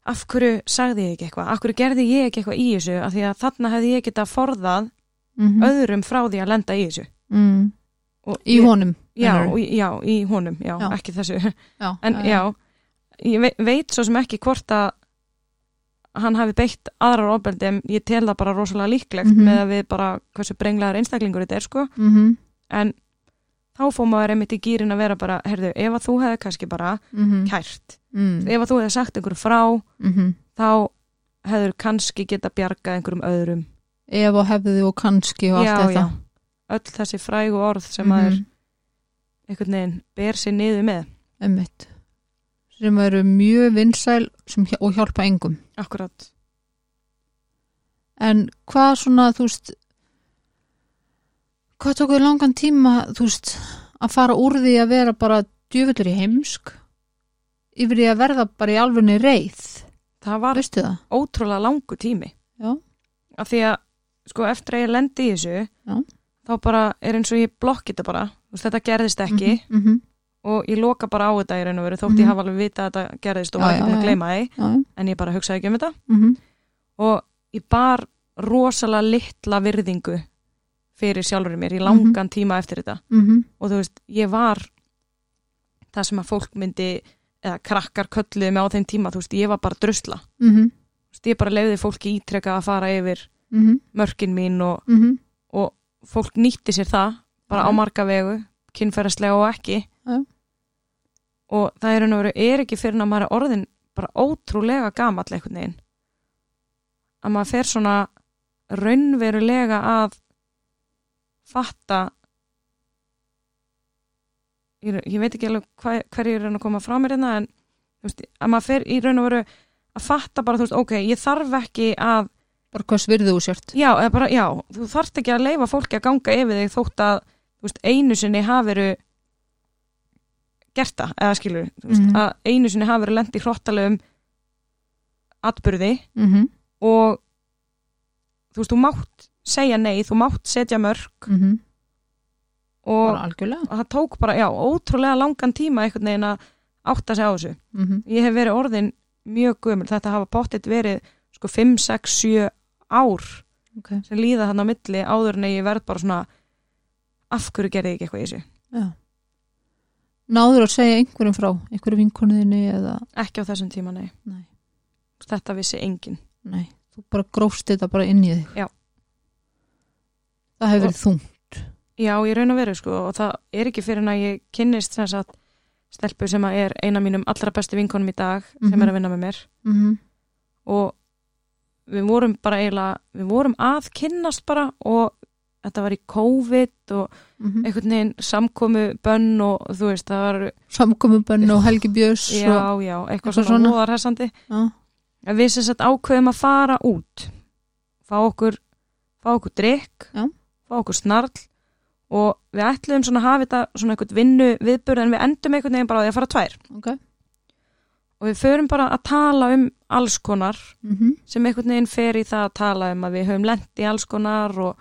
af hverju sagði ég ekki eitthvað af hverju gerði ég ekki eitthvað í þessu af því að þarna hefði ég getað forðað mhm, öðrum frá því að lenda í þessu mhm. Í honum já, já, í honum, já, Já. ekki þessu. Já, en já, ég veit, veit svo sem ekki hvort að hann hafi beitt aðrar ofbeldi en ég tel það bara rosalega líklegt Mhm. með að við bara hversu brenglaður einstaklingur þetta er sko. Mhm, en þá fór maður einmitt í gýrin að vera bara, heyrðu, ef að þú hefði kannski bara mhm, kært, mhm, ef að þú hefði sagt einhverju frá mhm. þá hefur kannski geta bjargað einhverjum öðrum. Ef og hefði og kannski og allt þetta öll þessi frægu orð sem maður Mhm, einhvern veginn ber sér niður með. Einmitt. Sem eru mjög vinsæl og hjálpa engum. Akkurat, En hvað svona, þú veist hvað tók við langan tíma, þú veist að fara úr því að vera bara djöfullur í heimsk? Yfir í að verða bara í alvegni reið? Það var það? ótrúlega langu tími. Já. af því að sko eftir að ég lendi í þessu Já. Þá bara er eins og ég blokki þetta bara veist, þetta gerðist ekki mm -hmm. og ég loka bara á þetta í raun og veru þótt Mhm. ég hafa alveg vita að þetta gerðist og var ekki búin að því Já, en ég bara hugsaði ekki um þetta mm -hmm. og ég bar rosalega litla virðingu fyrir sjálfur mér í langan tíma eftir þetta Mm -hmm. og þú veist, ég var það sem að fólk myndi eða krakkar kölluði mig á þeim tíma þú veist, ég var bara drusla Mm -hmm. Þú veist, ég bara leiði fólki ítrekka að fara yfir Mm -hmm. mörkin mín og, Mm -hmm. og fólk nýtti sér það bara Já. á marga vegu, kynferðislega og ekki Já. og það er, veru- er ekki fyrir að maður er orðin bara ótrúlega gamall einhvern veginn að maður fer svona raunverulega að fatta ég, ég veit ekki alveg hva, hverju er að koma frá mér hérna en að maður fer í raun og veru að fatta bara, þú veist, ok, ég þarf ekki að bara hvers virðu þú sért já, bara, já, þú þarft ekki að leifa fólki að ganga yfir þig þótt að veist, einu sinni hafi verið gert það, eða skilur veist, Mhm. að einu sinni hafi verið lent í hrottalegum atburði mm -hmm. og þú veist, þú mátt segja nei, þú mátt setja mörg Mm -hmm. og algjörlega það tók bara, já, ótrúlega langan tíma einhvern veginn að átta sig á þessu mm -hmm. ég hef verið orðin mjög gömul þetta hafa pottit verið sko 5, 6, 7 ár okay. sem líða hann á milli áður en ég verð bara svona af hverju gerði ég ekki eitthvað í þessu já. náður að segja einhverjum frá einhverju vinkonuðinni eða ekki á þessum tíma, nei, nei, þetta vissi enginn nei, þú bara grófst þetta bara inn í þig Já. það hefur verið þung já, ég raun að veru sko og það er ekki fyrir en að ég kynnist sem sagt stelpu sem er eina mínum allra bestu vinkonum í dag sem Mhm. er að vinna með mér mm -hmm. og við vorum bara eiginlega, við vorum að kynnast bara og þetta var í COVID og Mm einhvern veginn samkomu bönn og þú veist, það var samkomubönn og Helgi Björns já, og, já, eitthvað eitthvað svona svona. móðarhessandi já, að við sem sagt ákveðum að fara út fá okkur fá okkur drikk Já. fá okkur snarl og við ætluðum svona að hafa þetta svona eitthvað vinnu viðburð en við endum einhvern veginn bara að fara tvær. Ok og við förum bara að tala um alls konar mm -hmm. sem einhvern veginn fer í það að tala um að við höfum lent í alls konar og,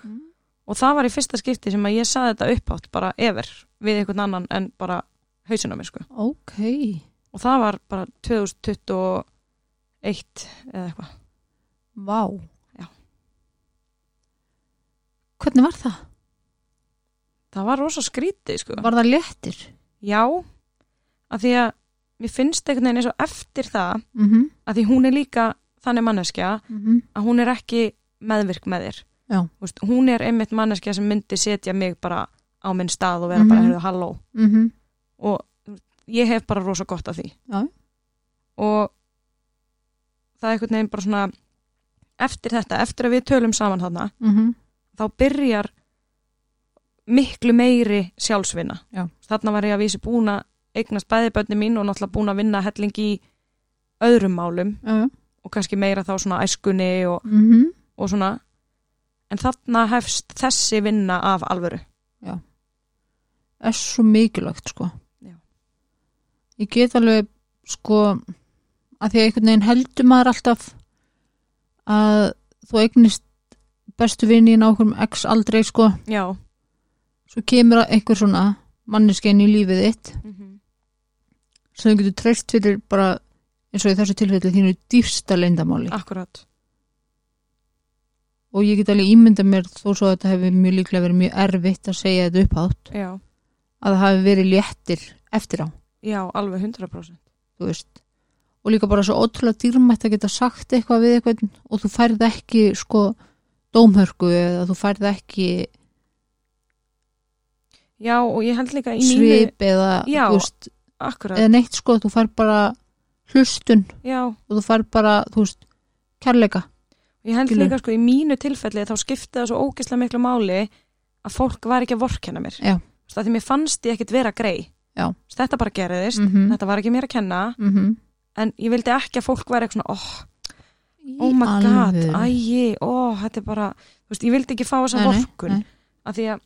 og það var í fyrsta skipti sem að ég saði þetta uppátt bara ever við einhvern annan en bara hausinn á mér sko ok, og það var bara 2021 eða eitthvað vá Já. hvernig var það? það var rosa skrítið sko var það léttir? já, af því að mér finnst einhvern veginn eins og eftir það Mm -hmm. að því hún er líka þannig manneskja Mm að hún er ekki meðvirk með þér veist, hún er einmitt manneskja sem myndi setja mig bara á minn stað og vera bara, Mhm. heyrðu, halló -hmm. og ég hef bara rosa gott af því Já. og það er einhvern veginn bara svona eftir þetta, eftir að við tölum saman þarna Mm -hmm. þá byrjar miklu meiri sjálfsvinna Já. þarna var ég að vísi búin að eignast bæðibönni mín og náttúrulega búin að vinna helling í öðrum málum. Já. og kannski meira þá svona æskunni og, Mm -hmm. og svona. En þarna hefst þessi vinna af alvöru. Er svo mikilvægt sko. Já. ég get alveg sko að því að einhvern veginn heldur maður alltaf að þú eignist bestu vinni á okkur x aldrei sko. Já. Svo kemur einhver svona manneskein í lífið þitt. Mm sem þú getur treyst fyrir bara eins og í þessu tilfelli þínu dýrsta leyndamáli akkurat og ég get alveg ímynda mér þó svo að þetta hefur mjög líklega verið mjög erfitt að segja þetta upphátt já, að það hafi verið léttir eftir á. Já, alveg 100% þú veist. Og líka bara svo ótrúlega dýrmætt að geta sagt eitthvað við eitthvað og þú færð ekki sko dómhörku eða þú færð ekki já, og ég held líka í mínu svip eða, þú veist, akkurat, eða neitt sko þú færð bara hlustun. Já, og þú færð bara, þú veist, kærleika. Ég held Skilur. líka sko í mínu tilfelli þá skipti það svo ógeðslega miklu máli að fólk var ekki að vorkenna mér. Já. Þú veist, að því mér fannst ég ekkit vera grei Já. Þú veist, þetta bara gerðist, mm þetta var ekki mér að kenna. -hmm. en ég vildi ekki að fólk væri eitthvað svona oh, oh my god, ægi, oh, þetta er bara þú veist, ég vildi ekki fá þessa vorkun. af því að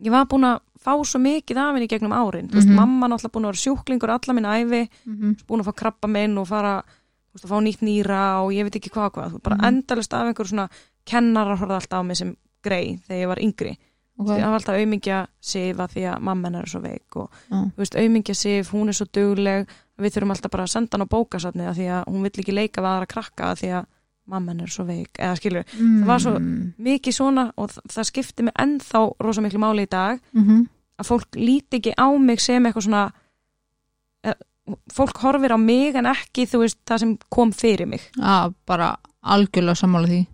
ég var búin að fá svo mikið af henni gegnum árin veist, Mhm. mamma náttúrulega búin að vera sjúklingur alla minna æfi, mm -hmm. búin að fá krabba minn og fara, veist, að fá nýtt nýra og ég veit ekki hvað hvað, bara Mhm. endalist af einhver svona kennarar horfði alltaf á mig sem grei þegar ég var yngri, okay. það var alltaf aumingja sifa því að mamma hennar er svo veik og aumingja sif, hún er svo dugleg við þurfum alltaf bara að senda hann á bókasafni því að hún vill ekki leika við aðra krakka því að mamma hennar er svo veik, eða skilur það var svo- mikið svona og það skipti mig ennþá rosa miklu máli í dag mm -hmm. að fólk líti ekki á mig sem eitthvað svona eh, fólk horfir á mig en ekki þú veist það sem kom fyrir mig. Já, bara algjörlega sammála því.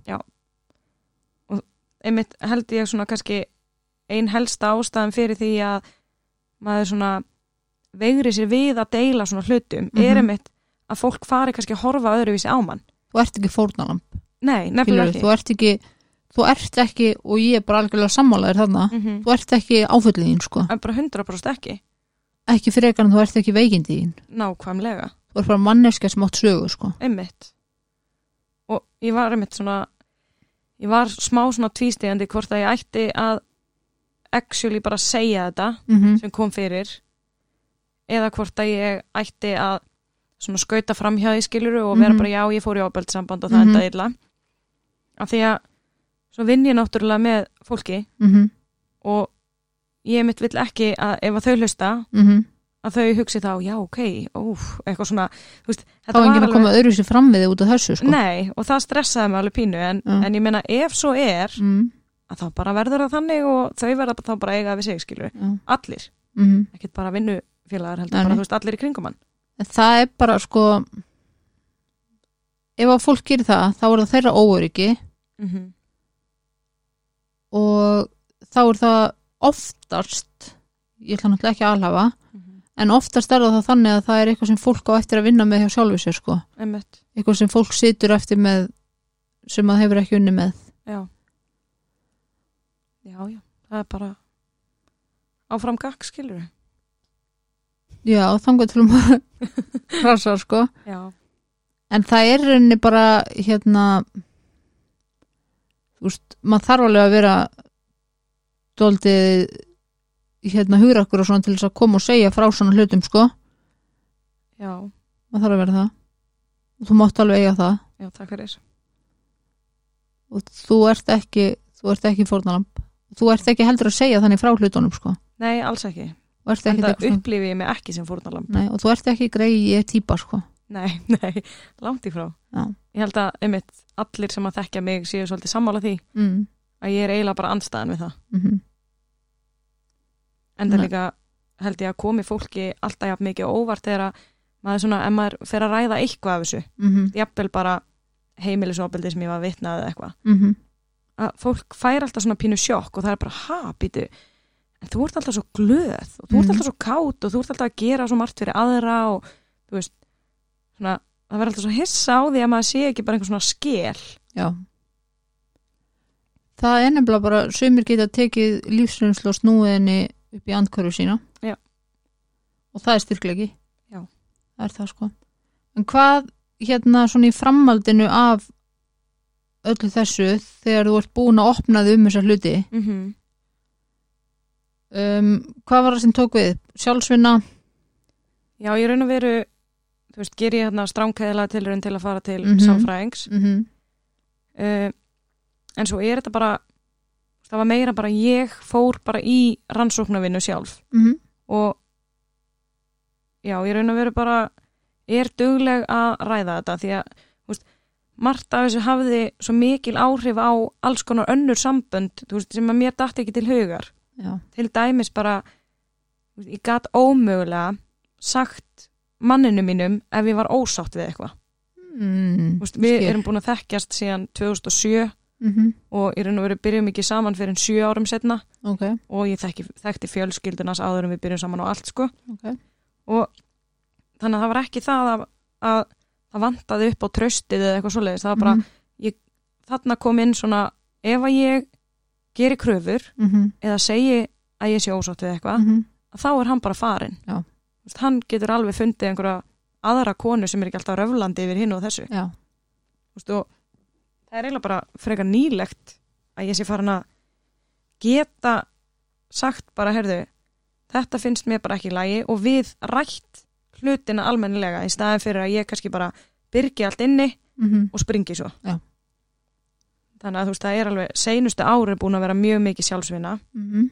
Einmitt held ég svona kannski ein helsta ástæðan fyrir því að maður svona veigri sér við að deila svona hlutum Mhm. er einmitt að fólk fari kannski að horfa öðruvísi á mann þú ert ekki fórnalamb nei, nefnilega ekki. þú ert ekki þú ert ekki, og ég er bara algjörlega sammálaðir þarna, mm -hmm. þú ert ekki áföllin þín sko, bara 100% ekki. Ekki frekar en þú ert ekki veikindi þín. Nákvæmlega. Þú ert bara manneska sem átt sögu sko. Einmitt. Og ég var einmitt svona ég var smá svona tvístegandi hvort að ég ætti að actually bara segja þetta mm -hmm. sem kom fyrir eða hvort að ég ætti að svona skauta fram hjá því skiluru og vera Mhm. bara já ég fór í ábælt samband og það Mhm. endaði illa af því að svo vinn ég náttúrulega með fólki og ég mitt vill ekki að ef að þau hlusta að þau hugsi þá já ok, óf, eitthvað svona veist, þá er enginn að koma öðru sér fram við þig út af þessu sko Nei, og það stressaði mig alveg pínu en, Já. en ég meina ef svo er mm. að þá bara verður það þannig og þau verða þá bara eiga við sig skilur Já. allir, Mm. ekkert bara vinnufélagar heldur bara veist allir í kringum hann En það er bara sko ef að fólk gerir það þá er það þeirra óöryggi. Mm -hmm. og þá er það oftast ég ætla náttúrulega ekki að alhafa Mhm. en oftast er það þannig að það er eitthvað sem fólk á eftir að vinna með hjá sjálfu sér sko. Einmitt, eitthvað sem fólk situr eftir með sem það hefur ekki unni með. Já. Já, já, það er bara áfram gakk skilur já, þangar til að krasa sko. Já, en það er rauninni bara hérna veist, maður þarf alveg að vera dóltið hérna hugrakkur og svona til þess að koma og segja frá svona hlutum sko. Já, maður þarf að vera það. Og þú mátt alveg eiga það. Já, takk fyrir. Og þú ert ekki þú ert ekki fórnalamb þú ert ekki heldur að segja þannig frá hlutunum sko. Nei, alls ekki, en það upplifi ég mig ekki sem fórnalamb Nei, og þú ert ekki greið ég típa sko. Nei, nei, langt í frá. Já. Ég held að, einmitt, allir sem að þekkja mig séu svolítið sammála því mm. að ég er eiginlega bara andstæðan við það. Mm en það líka held ég að komi fólki alltaf jafn mikið óvart þegar að maður svona, ef maður fer að ræða eitthvað af þessu, -hmm. jafnvel bara heimilisofbildi sem ég var vitnað eða eitthvað Mm að fólk fær alltaf svona pínu sjokk og það er bara, ha, býtu en þú ert alltaf svo glöð og þú ert Mhm. alltaf svo kátt og þú ert alltaf að gera svo margt fyrir aðra og þú veist svona, það verður alltaf svo hissa á því að maður sé ekki bara einhver svona skel Já Það er nefnilega bara sömur geta tekið lífsreynslu og snúið henni upp í andkörfu sína Já. og það er styrklegi Já. Það er það sko En hvað hérna svona í framaldinu af öllu þessu þegar þú ert búin að opna þig um þessar hluti mm -hmm. Um, hvað var það sem tók við? Sjálfsvinna? Já, ég raun að veru þú veist, ger ég hérna stránkæðilega tilraun til að fara til Mhm. sálfræðings Mm -hmm. uh, en svo er þetta bara það var meira bara ég fór bara í rannsóknarvinnu sjálf mm og já, ég raun að vera bara er dugleg að ræða þetta því að þú veist, margt af þessu hafði svo mikil áhrif á alls konar önnur sambönd þú veist, sem að mér dætti ekki til hugar já, til dæmis bara ég gat ómögulega sagt manninu mínum ef ég var ósátt við eitthvað. Mm, við erum búin að þekkjast síðan 2007 mhm, og í raun og veru byrjum ekki saman fyrir en sjö árum setna ok, og ég þekki, þekkti fjölskyldunas áður en við byrjum saman og allt sko. Ok. Og þannig að það var ekki það að, að það vantaði upp á tröstið eða eitthvað svoleiðis, það var bara Mhm, þarna kom inn svona ef að ég geri kröfur mhm, eða segi að ég sé ósátt við eitthvað mhm, að þá er hann bara farin veist, hann getur alveg fundið einhverja aðra konu sem er ekki alltaf röflandi yfir hinn og þessu. Veist, og það er eiginlega bara frekar nýlegt að ég sé farin að geta sagt bara, herðu þetta finnst mér bara ekki í lagi og við rætt hlutina almennilega í staðin fyrir að ég kannski bara byrgi allt inni mhm, og springi svo. Já. Þannig að þú veist, það er alveg seinustu ári búin að vera mjög mikið sjálfsvinna mhm.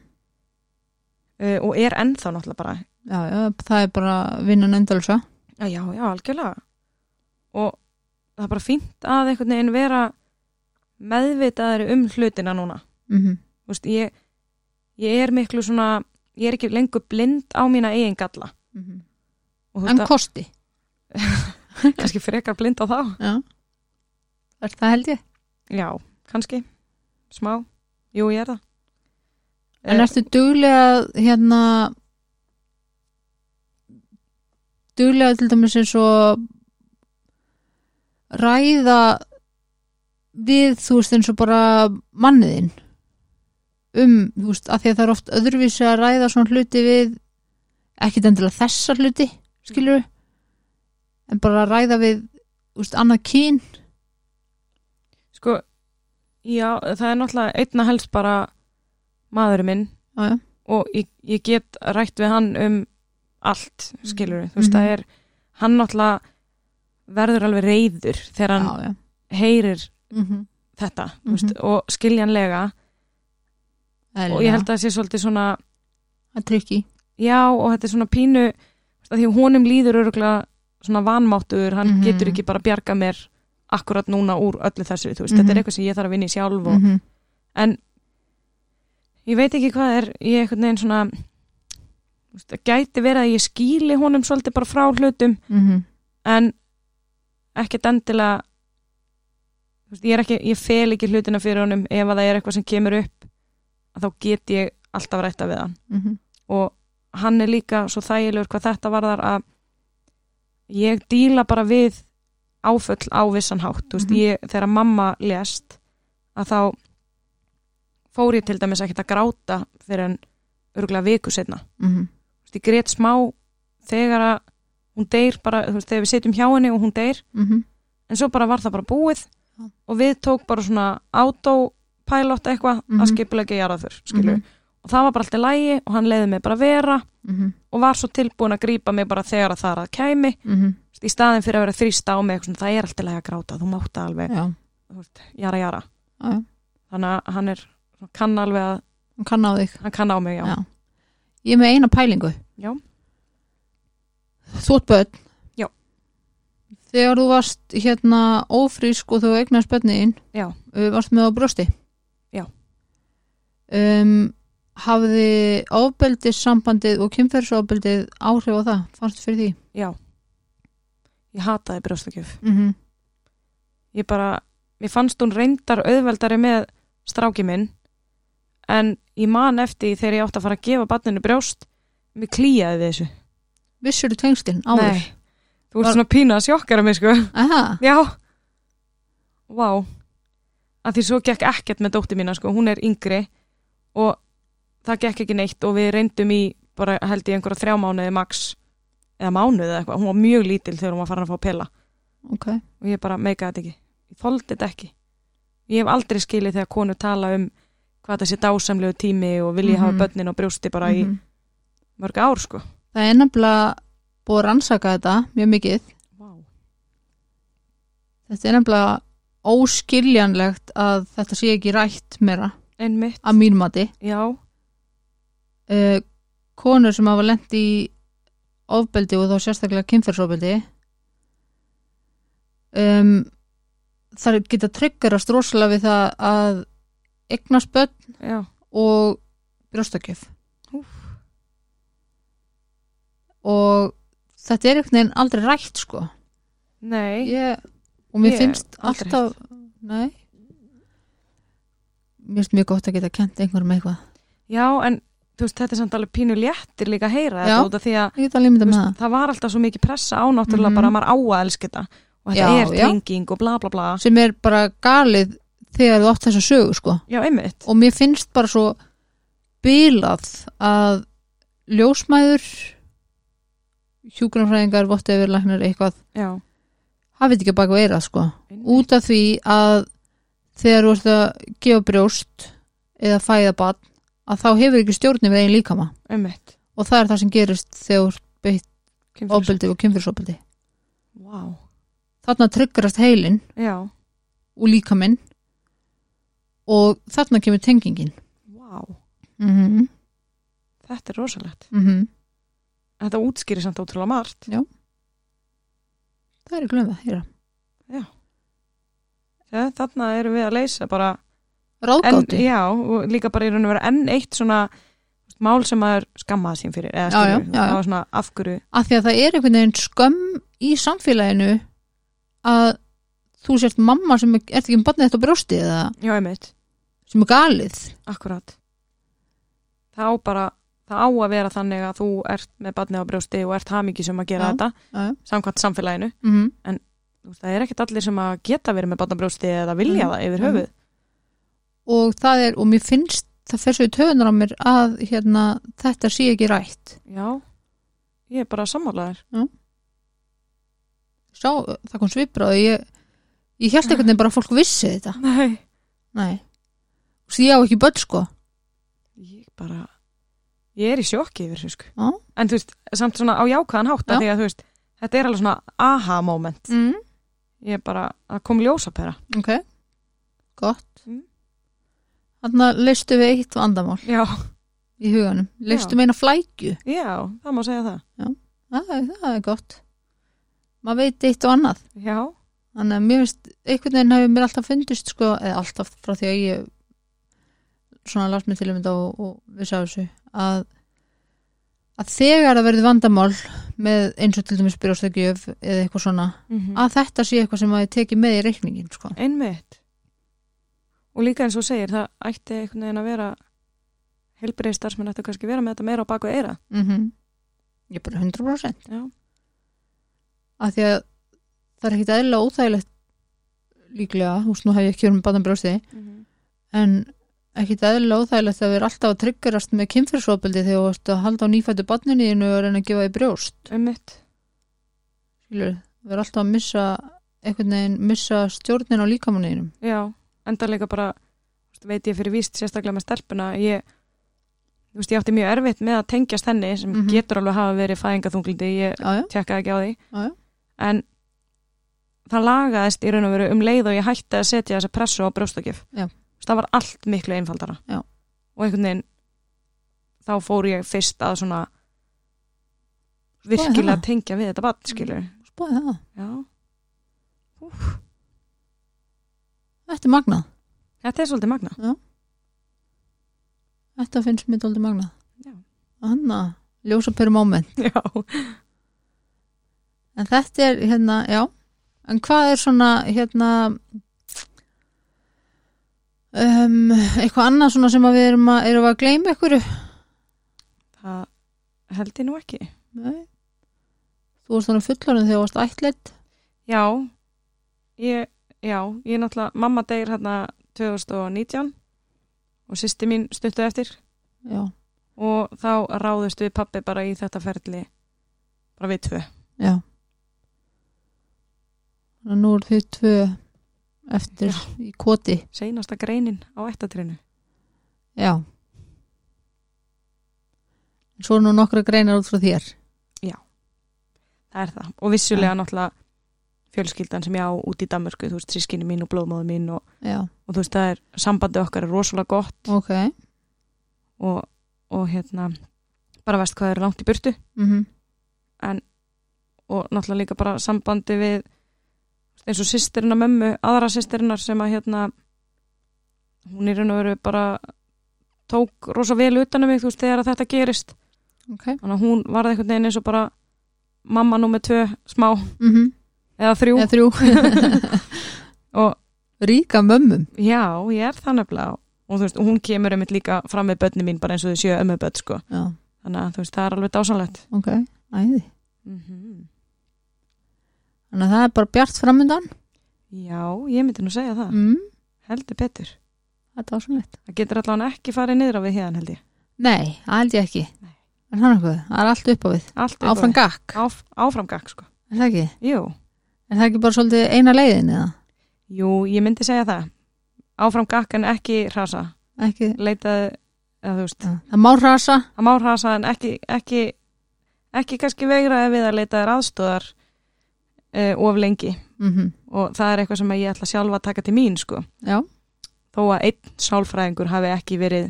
Uh, og er ennþá náttúrulega bara já, já, það er bara vinnan endalsa já, já, já, algjörlega. Og það er bara fínt að einhvern veginn vera meðvitaðari um hlutina núna. Mhm, Þú veist, ég, ég er miklu svona ég er ekki lengur blind á mína eigin galla. Og þú en veist kosti, að kannski frekar blind á þá. Já. Það held ég? Já, kannski, smá. Jú, ég er það. En Eh, ertu duglega hérna duglega til dæmis eins og ræða við, þú veist, eins og bara manniðinn um, þú veist, að því að það er oft öðruvísi að ræða svona hluti við ekkit endilega þessa hluti skilur en bara ræða við, þú veist, annað kyn? Sko, já, það er náttúrulega einna helst bara maðurinn minn. Já, já, og ég, ég get rætt við hann um allt, skilur við, þú veist, Mhm. það er hann náttúrulega verður alveg reyður þegar hann já, já. heyrir Mm þetta, þú veist, og skiljanlega. Og ég held að það sé svolítið svona að trykki já, og þetta er svona pínu því honum líður örgulega svona vanmáttur, hann Mhm. getur ekki bara bjarga mér akkurat núna úr öllu þessu, veist, Mhm. þetta er eitthvað sem ég þarf að vinna í sjálf og, -hmm. en ég veit ekki hvað er ég einhvern veginn svona þú veist, það gæti verið að ég skýli honum svolítið bara frá hlutum Mm en ekkert endilega veist, ég er ekki, ég fel ekki hlutina fyrir honum ef að það er eitthvað sem kemur upp þá get ég alltaf rætta við hann -hmm. og hann er líka svo þægilegur hvað þetta varðar að ég díla bara við áföll á vissan hátt þú veist, Mhm. ég, þegar mamma lést að þá fór ég til dæmis ekkert að gráta fyrir en örgulega viku setna Mm -hmm. ég grét smá þegar að hún deyr bara, þú veist, þegar við setjum hjá henni og hún deyr Mm en svo bara var það bara búið Já. og við tók bara svona autopilot eitthvað Mhm. að skipulegja jarðaför, skilur Mhm. og það var bara alltaf lægi og hann leiði mig bara vera -hmm. og var svo tilbúin að grípa mig bara þegar að það er að kæmi Mm í staðin fyrir að vera þrýsta á mig svona, það er alltaf lægi að gráta, þú mátt það alveg Já, veist, jara jara já, já. þannig að hann er, kann alveg að Hún kann á þig hann kann á mig, já, Ég er með eina pælingu já. Þú ert börn Já. Þegar þú varst hérna ófrísk og þú eignast börnin Já. uh, varst með á brjósti Já. um, Hafði ofbeldissambandið og kynferðsofbeldið áhrif á það, fannst fyrir því? já ég hataði brjóstakjöf. Mm -hmm. ég bara, mér fannst hún reyndar auðveldari með stráki minn en ég man eftir þegar ég átti að fara að gefa barninu brjóst mér klíjaði þessu. Vissur þú tengstinn áður? Nei, þú ert Var- svona pína að sjokkara mig sko. Aha, Já. Vá. Að því svo gekk ekkert með dóttir mína sko, hún er yngri og það gekk ekki neitt og við reyndum í bara held ég einhverja þrjá mánuði max eða mánuði eða eitthvað, hún var mjög lítil þegar hún var farin að fá pela. Ok. Og ég bara meikaði þetta ekki. Ég þoldi þetta ekki. Ég hef aldrei skilið þegar konu tala um hvað það sé dásamlegu tími og vilji Mhm. hafa börnin og brjósti bara í Mhm. mörg ár sko. Það er nefnilega búið að rannsaka þetta mjög mikið. Wow. Þetta er nefnilega óskiljanlegt að þetta sé ekki rætt meira. Að mínum mati. Uh, konur sem hafa lent í ofbeldi og þá sérstaklega kynferðsofbeldi um, það geta tryggarast rosalega við það að börn já, og brjóstakjöf. Og þetta er einhvern veginn aldrei rætt sko. Nei, ég, og mér finnst alltaf nei. Mér finnst mjög gott að geta kent einhverjum eitthvað. Já, en veist, þetta er samt alveg pínu léttir líka að heyra Já. þetta því að veist, það. var alltaf svo mikið pressa á náttúrulega Mhm. bara að maður á að elska þetta. Og þetta Já, er tenging og bla bla bla. Sem er bara galið þegar þú átt þessa sögu sko. Já, og mér finnst bara svo bilað að ljósmæður hjúgrunarfræðingar, votta yfir læknar eitthvað, já. hafið ekki baka eirað sko, einmitt. út af því að þegar þú ert að gefa brjóst eða fæða barn að þá hefur ekki stjórni við einn líkama. Einmitt, og það er það sem gerist þegar beitt ofbeldi og kynfyrsofbeldi Vá, þarna tryggarast heilin já, og líkaminn og þarna kemur tengingin. Vá. Mm -hmm. þetta er rosalegt. Mm þetta útskýrir samt ótrúlega margt. Það er ja, þarna erum við að leysa bara en, ráðgáti, já, og líka bara í raun og vera enn eitt svona mál sem maður skammaði sín fyrir eða Já, já, skilur, já, já. það var svona afhverju af því að það er einhvern veginn skömm í samfélaginu að þú sért mamma sem er, ert ekki með barnið þetta brjósti eða já, einmitt, sem er galið. Akkurat. Það á bara það á að vera þannig að þú ert með barnið á brjósti og ert hamingi að gera þetta samkvæmt samfélaginu. Mm Þú veist, það er ekkert allir sem að geta verið með barnið á brjósti eða vilja Mhm. það yfir Mhm. höfuð og það er, og mér finnst það fer svo í töðunar á mér að hérna, þetta sé ekki rætt. Já, ég er bara sammálaður Sá, það kom svipra og ég ég held einhvern veginn bara að fólk vissi þetta. Nei, nei, og ég á ekki börn sko. Ég bara ég er í sjokki yfir þessu sko. Já. en þú veist, samt svona á jákvæðan hátt Já. því að þú veist, þetta er alveg svona aha moment. Mm. ég er bara að koma ljósapera. Ok, gott. Mm. Þannig að leistu við eitt vandamál já, í huganum, leistu Já. með eina flækju. Já, það má segja það. Það er, það er gott. Maður veit eitt og annað. Já, þannig að mér veist, einhvern veginn hefur mér alltaf fundist sko, eða alltaf frá því að ég svona last mig til um þetta og, og við sá þessu að, að þegar það verði vandamál með eins og til dæmis byrjastökjöf eða eitthvað svona, mm að þetta sé eitthvað sem að ég teki með í reikningin sko. einmitt og líka eins og segir, það ætti einhvern veginn að vera heilbriði starfsmenn ætti kannski vera með þetta meira á baku eira. Mm ég er bara 100% já, að því að það er ekkit eðla óþægilegt líklega, þú veist, nú hef ég ekki verið með badan brjósti en ekkit eðla óþægilegt að vera alltaf að tryggurast með kynfyrsopildi þegar þú ert að halda á nýfættu barnininu og reyna að gefa því brjóst. Einmitt. Skilur, vera alltaf að missa missa stjórnin á líkamanninum já, enda líka bara veit ég fyrir víst sérstaklega með stelpuna ég, veist, ég átti mjög erfitt með að tengjast henni sem Mhm. getur alveg hafa verið fæðingaþunglindi, ég já, tjekkaði ekki á því. Já, en það lagaðist í raun og veru um leið og ég hætti að setja þessa pressu á brjóstakjöf. Það var allt miklu einfaldara. Já. og einhvern veginn þá fór ég fyrst að svona virkilega tengja við þetta bann skilur spáði það. Já. Þetta er magnað, þetta er svolítið magna þetta finnst mér dóldi magnað. Já. Anna, ljósa per moment. Já. En þetta er hérna, já. En hvað er svona hérna um, eitthvað annað svona sem að við erum að, erum að gleyma ykkur? Það held ég nú ekki. Nei. Þú varst þannig fullorinn þegar þú varst ættleitt Já, ég, já, ég náttúrulega, mamma deyr hérna 2019 og sýsti mín stuttu eftir Já, og þá ráðust við pappi bara í þetta ferli bara við tvö. já að nú er þið tvö eftir Já. í koti Seinasta greinin á ættatrinu. Já Svo er nú nokkra greinar út frá þér Það er það. Og vissulega náttúrulega fjölskyldan sem ég á út í Danmörku, þú veist, sískinni mín og blóðmáðu mín og, og þú veist, það er sambandi okkar er rosalega gott. Ok. Og, og hérna bara veist hvað er langt í burtu. Mm og náttúrulega líka bara sambandi við eins og sýstirina mömmu, aðra sýstirinnar sem að hérna hún raun og veru bara tók rosa vel utanum mig þú veist þegar þetta gerist. Ok. Þannig að hún varði einhvern veginn eins og bara mamma númer tvö smá. Mm eða þrjú. Eða þrjú. Og ríka mömmum. Já, ég er það nefnilega. Og þú veist, hún kemur einmitt líka fram með börni mín bara eins og þau séu ömmu börn sko. Já, þannig að þú veist, það er alveg dásanlegt ok, æði. Mm -hmm. þannig að það er bara bjart framundan. Já, ég myndi nú segja það. Mm, heldur betur, það er dásanlegt það getur allavega ekki farið niður á við hérna held ég. Nei, held ég ekki. Nei. en það er eitthvað, það er allt upp á við. Allt upp á áfram við. gakk, Áf, áframgak sko. Er það ekki? Jú, er það ekki bara svolítið eina leiðin eða? Jú, ég myndi segja það. Áframgak en ekki hrasa. Ekki, leitaði, eða þú veist. Já, það má rasa það má hrasa en ekki ekki, ekki kannski veigraði við að leita þér aðstóðar uh, of lengi. Mm og það er eitthvað sem ég ætla sjálfa að taka til mín sko. Já, þó að einn sálfræðingur hafi ekki verið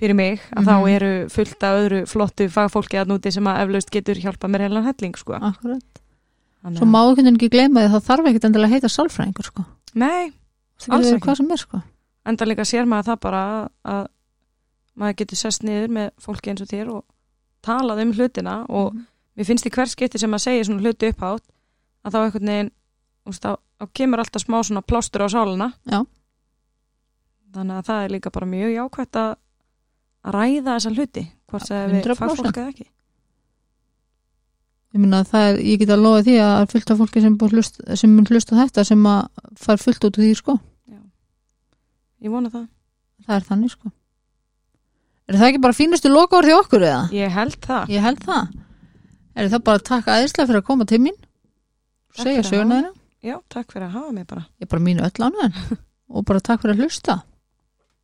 fyrir mig að Mhm. þá eru fullt af öðru flottu fagfólki að núti sem að eflaust getur hjálpa mér heilan helling sko. Akkurat Þannig svo má einhvern veginn ekki gleyma því að það þarf ekkert endilega að heita sálfræðingur sko Nei, það Alls ekki. hvað sem er sko enda líka sér maður það bara að maður getur sest niður með fólki eins og þér og talað um hlutina og Mhm. mér finnst í hver skipti sem maður segir svona hluti upphátt að þá einhvern veginn þá, kemur alltaf smá svona plástur á sálina Já. þannig að það er líka bara mjög jákvætt að ræða þessa hluti hvort það er við 100%. fagfólk eða ekki ég minna að það er, ég get að lofa því að það er fullt af fólki sem, hlust, sem mun hlusta þetta sem að fær fullt út úr því sko. Ég vona það, það er þannig sko. Er það ekki bara fínustu lokaður því okkur eða? ég held það. Ég held það. Er það bara að taka aðeinslega fyrir að koma til mín? Segja söguna þeirra já, takk fyrir að hafa mig bara. Ég bara mínu öll ánæðan og bara takk fyrir að hlusta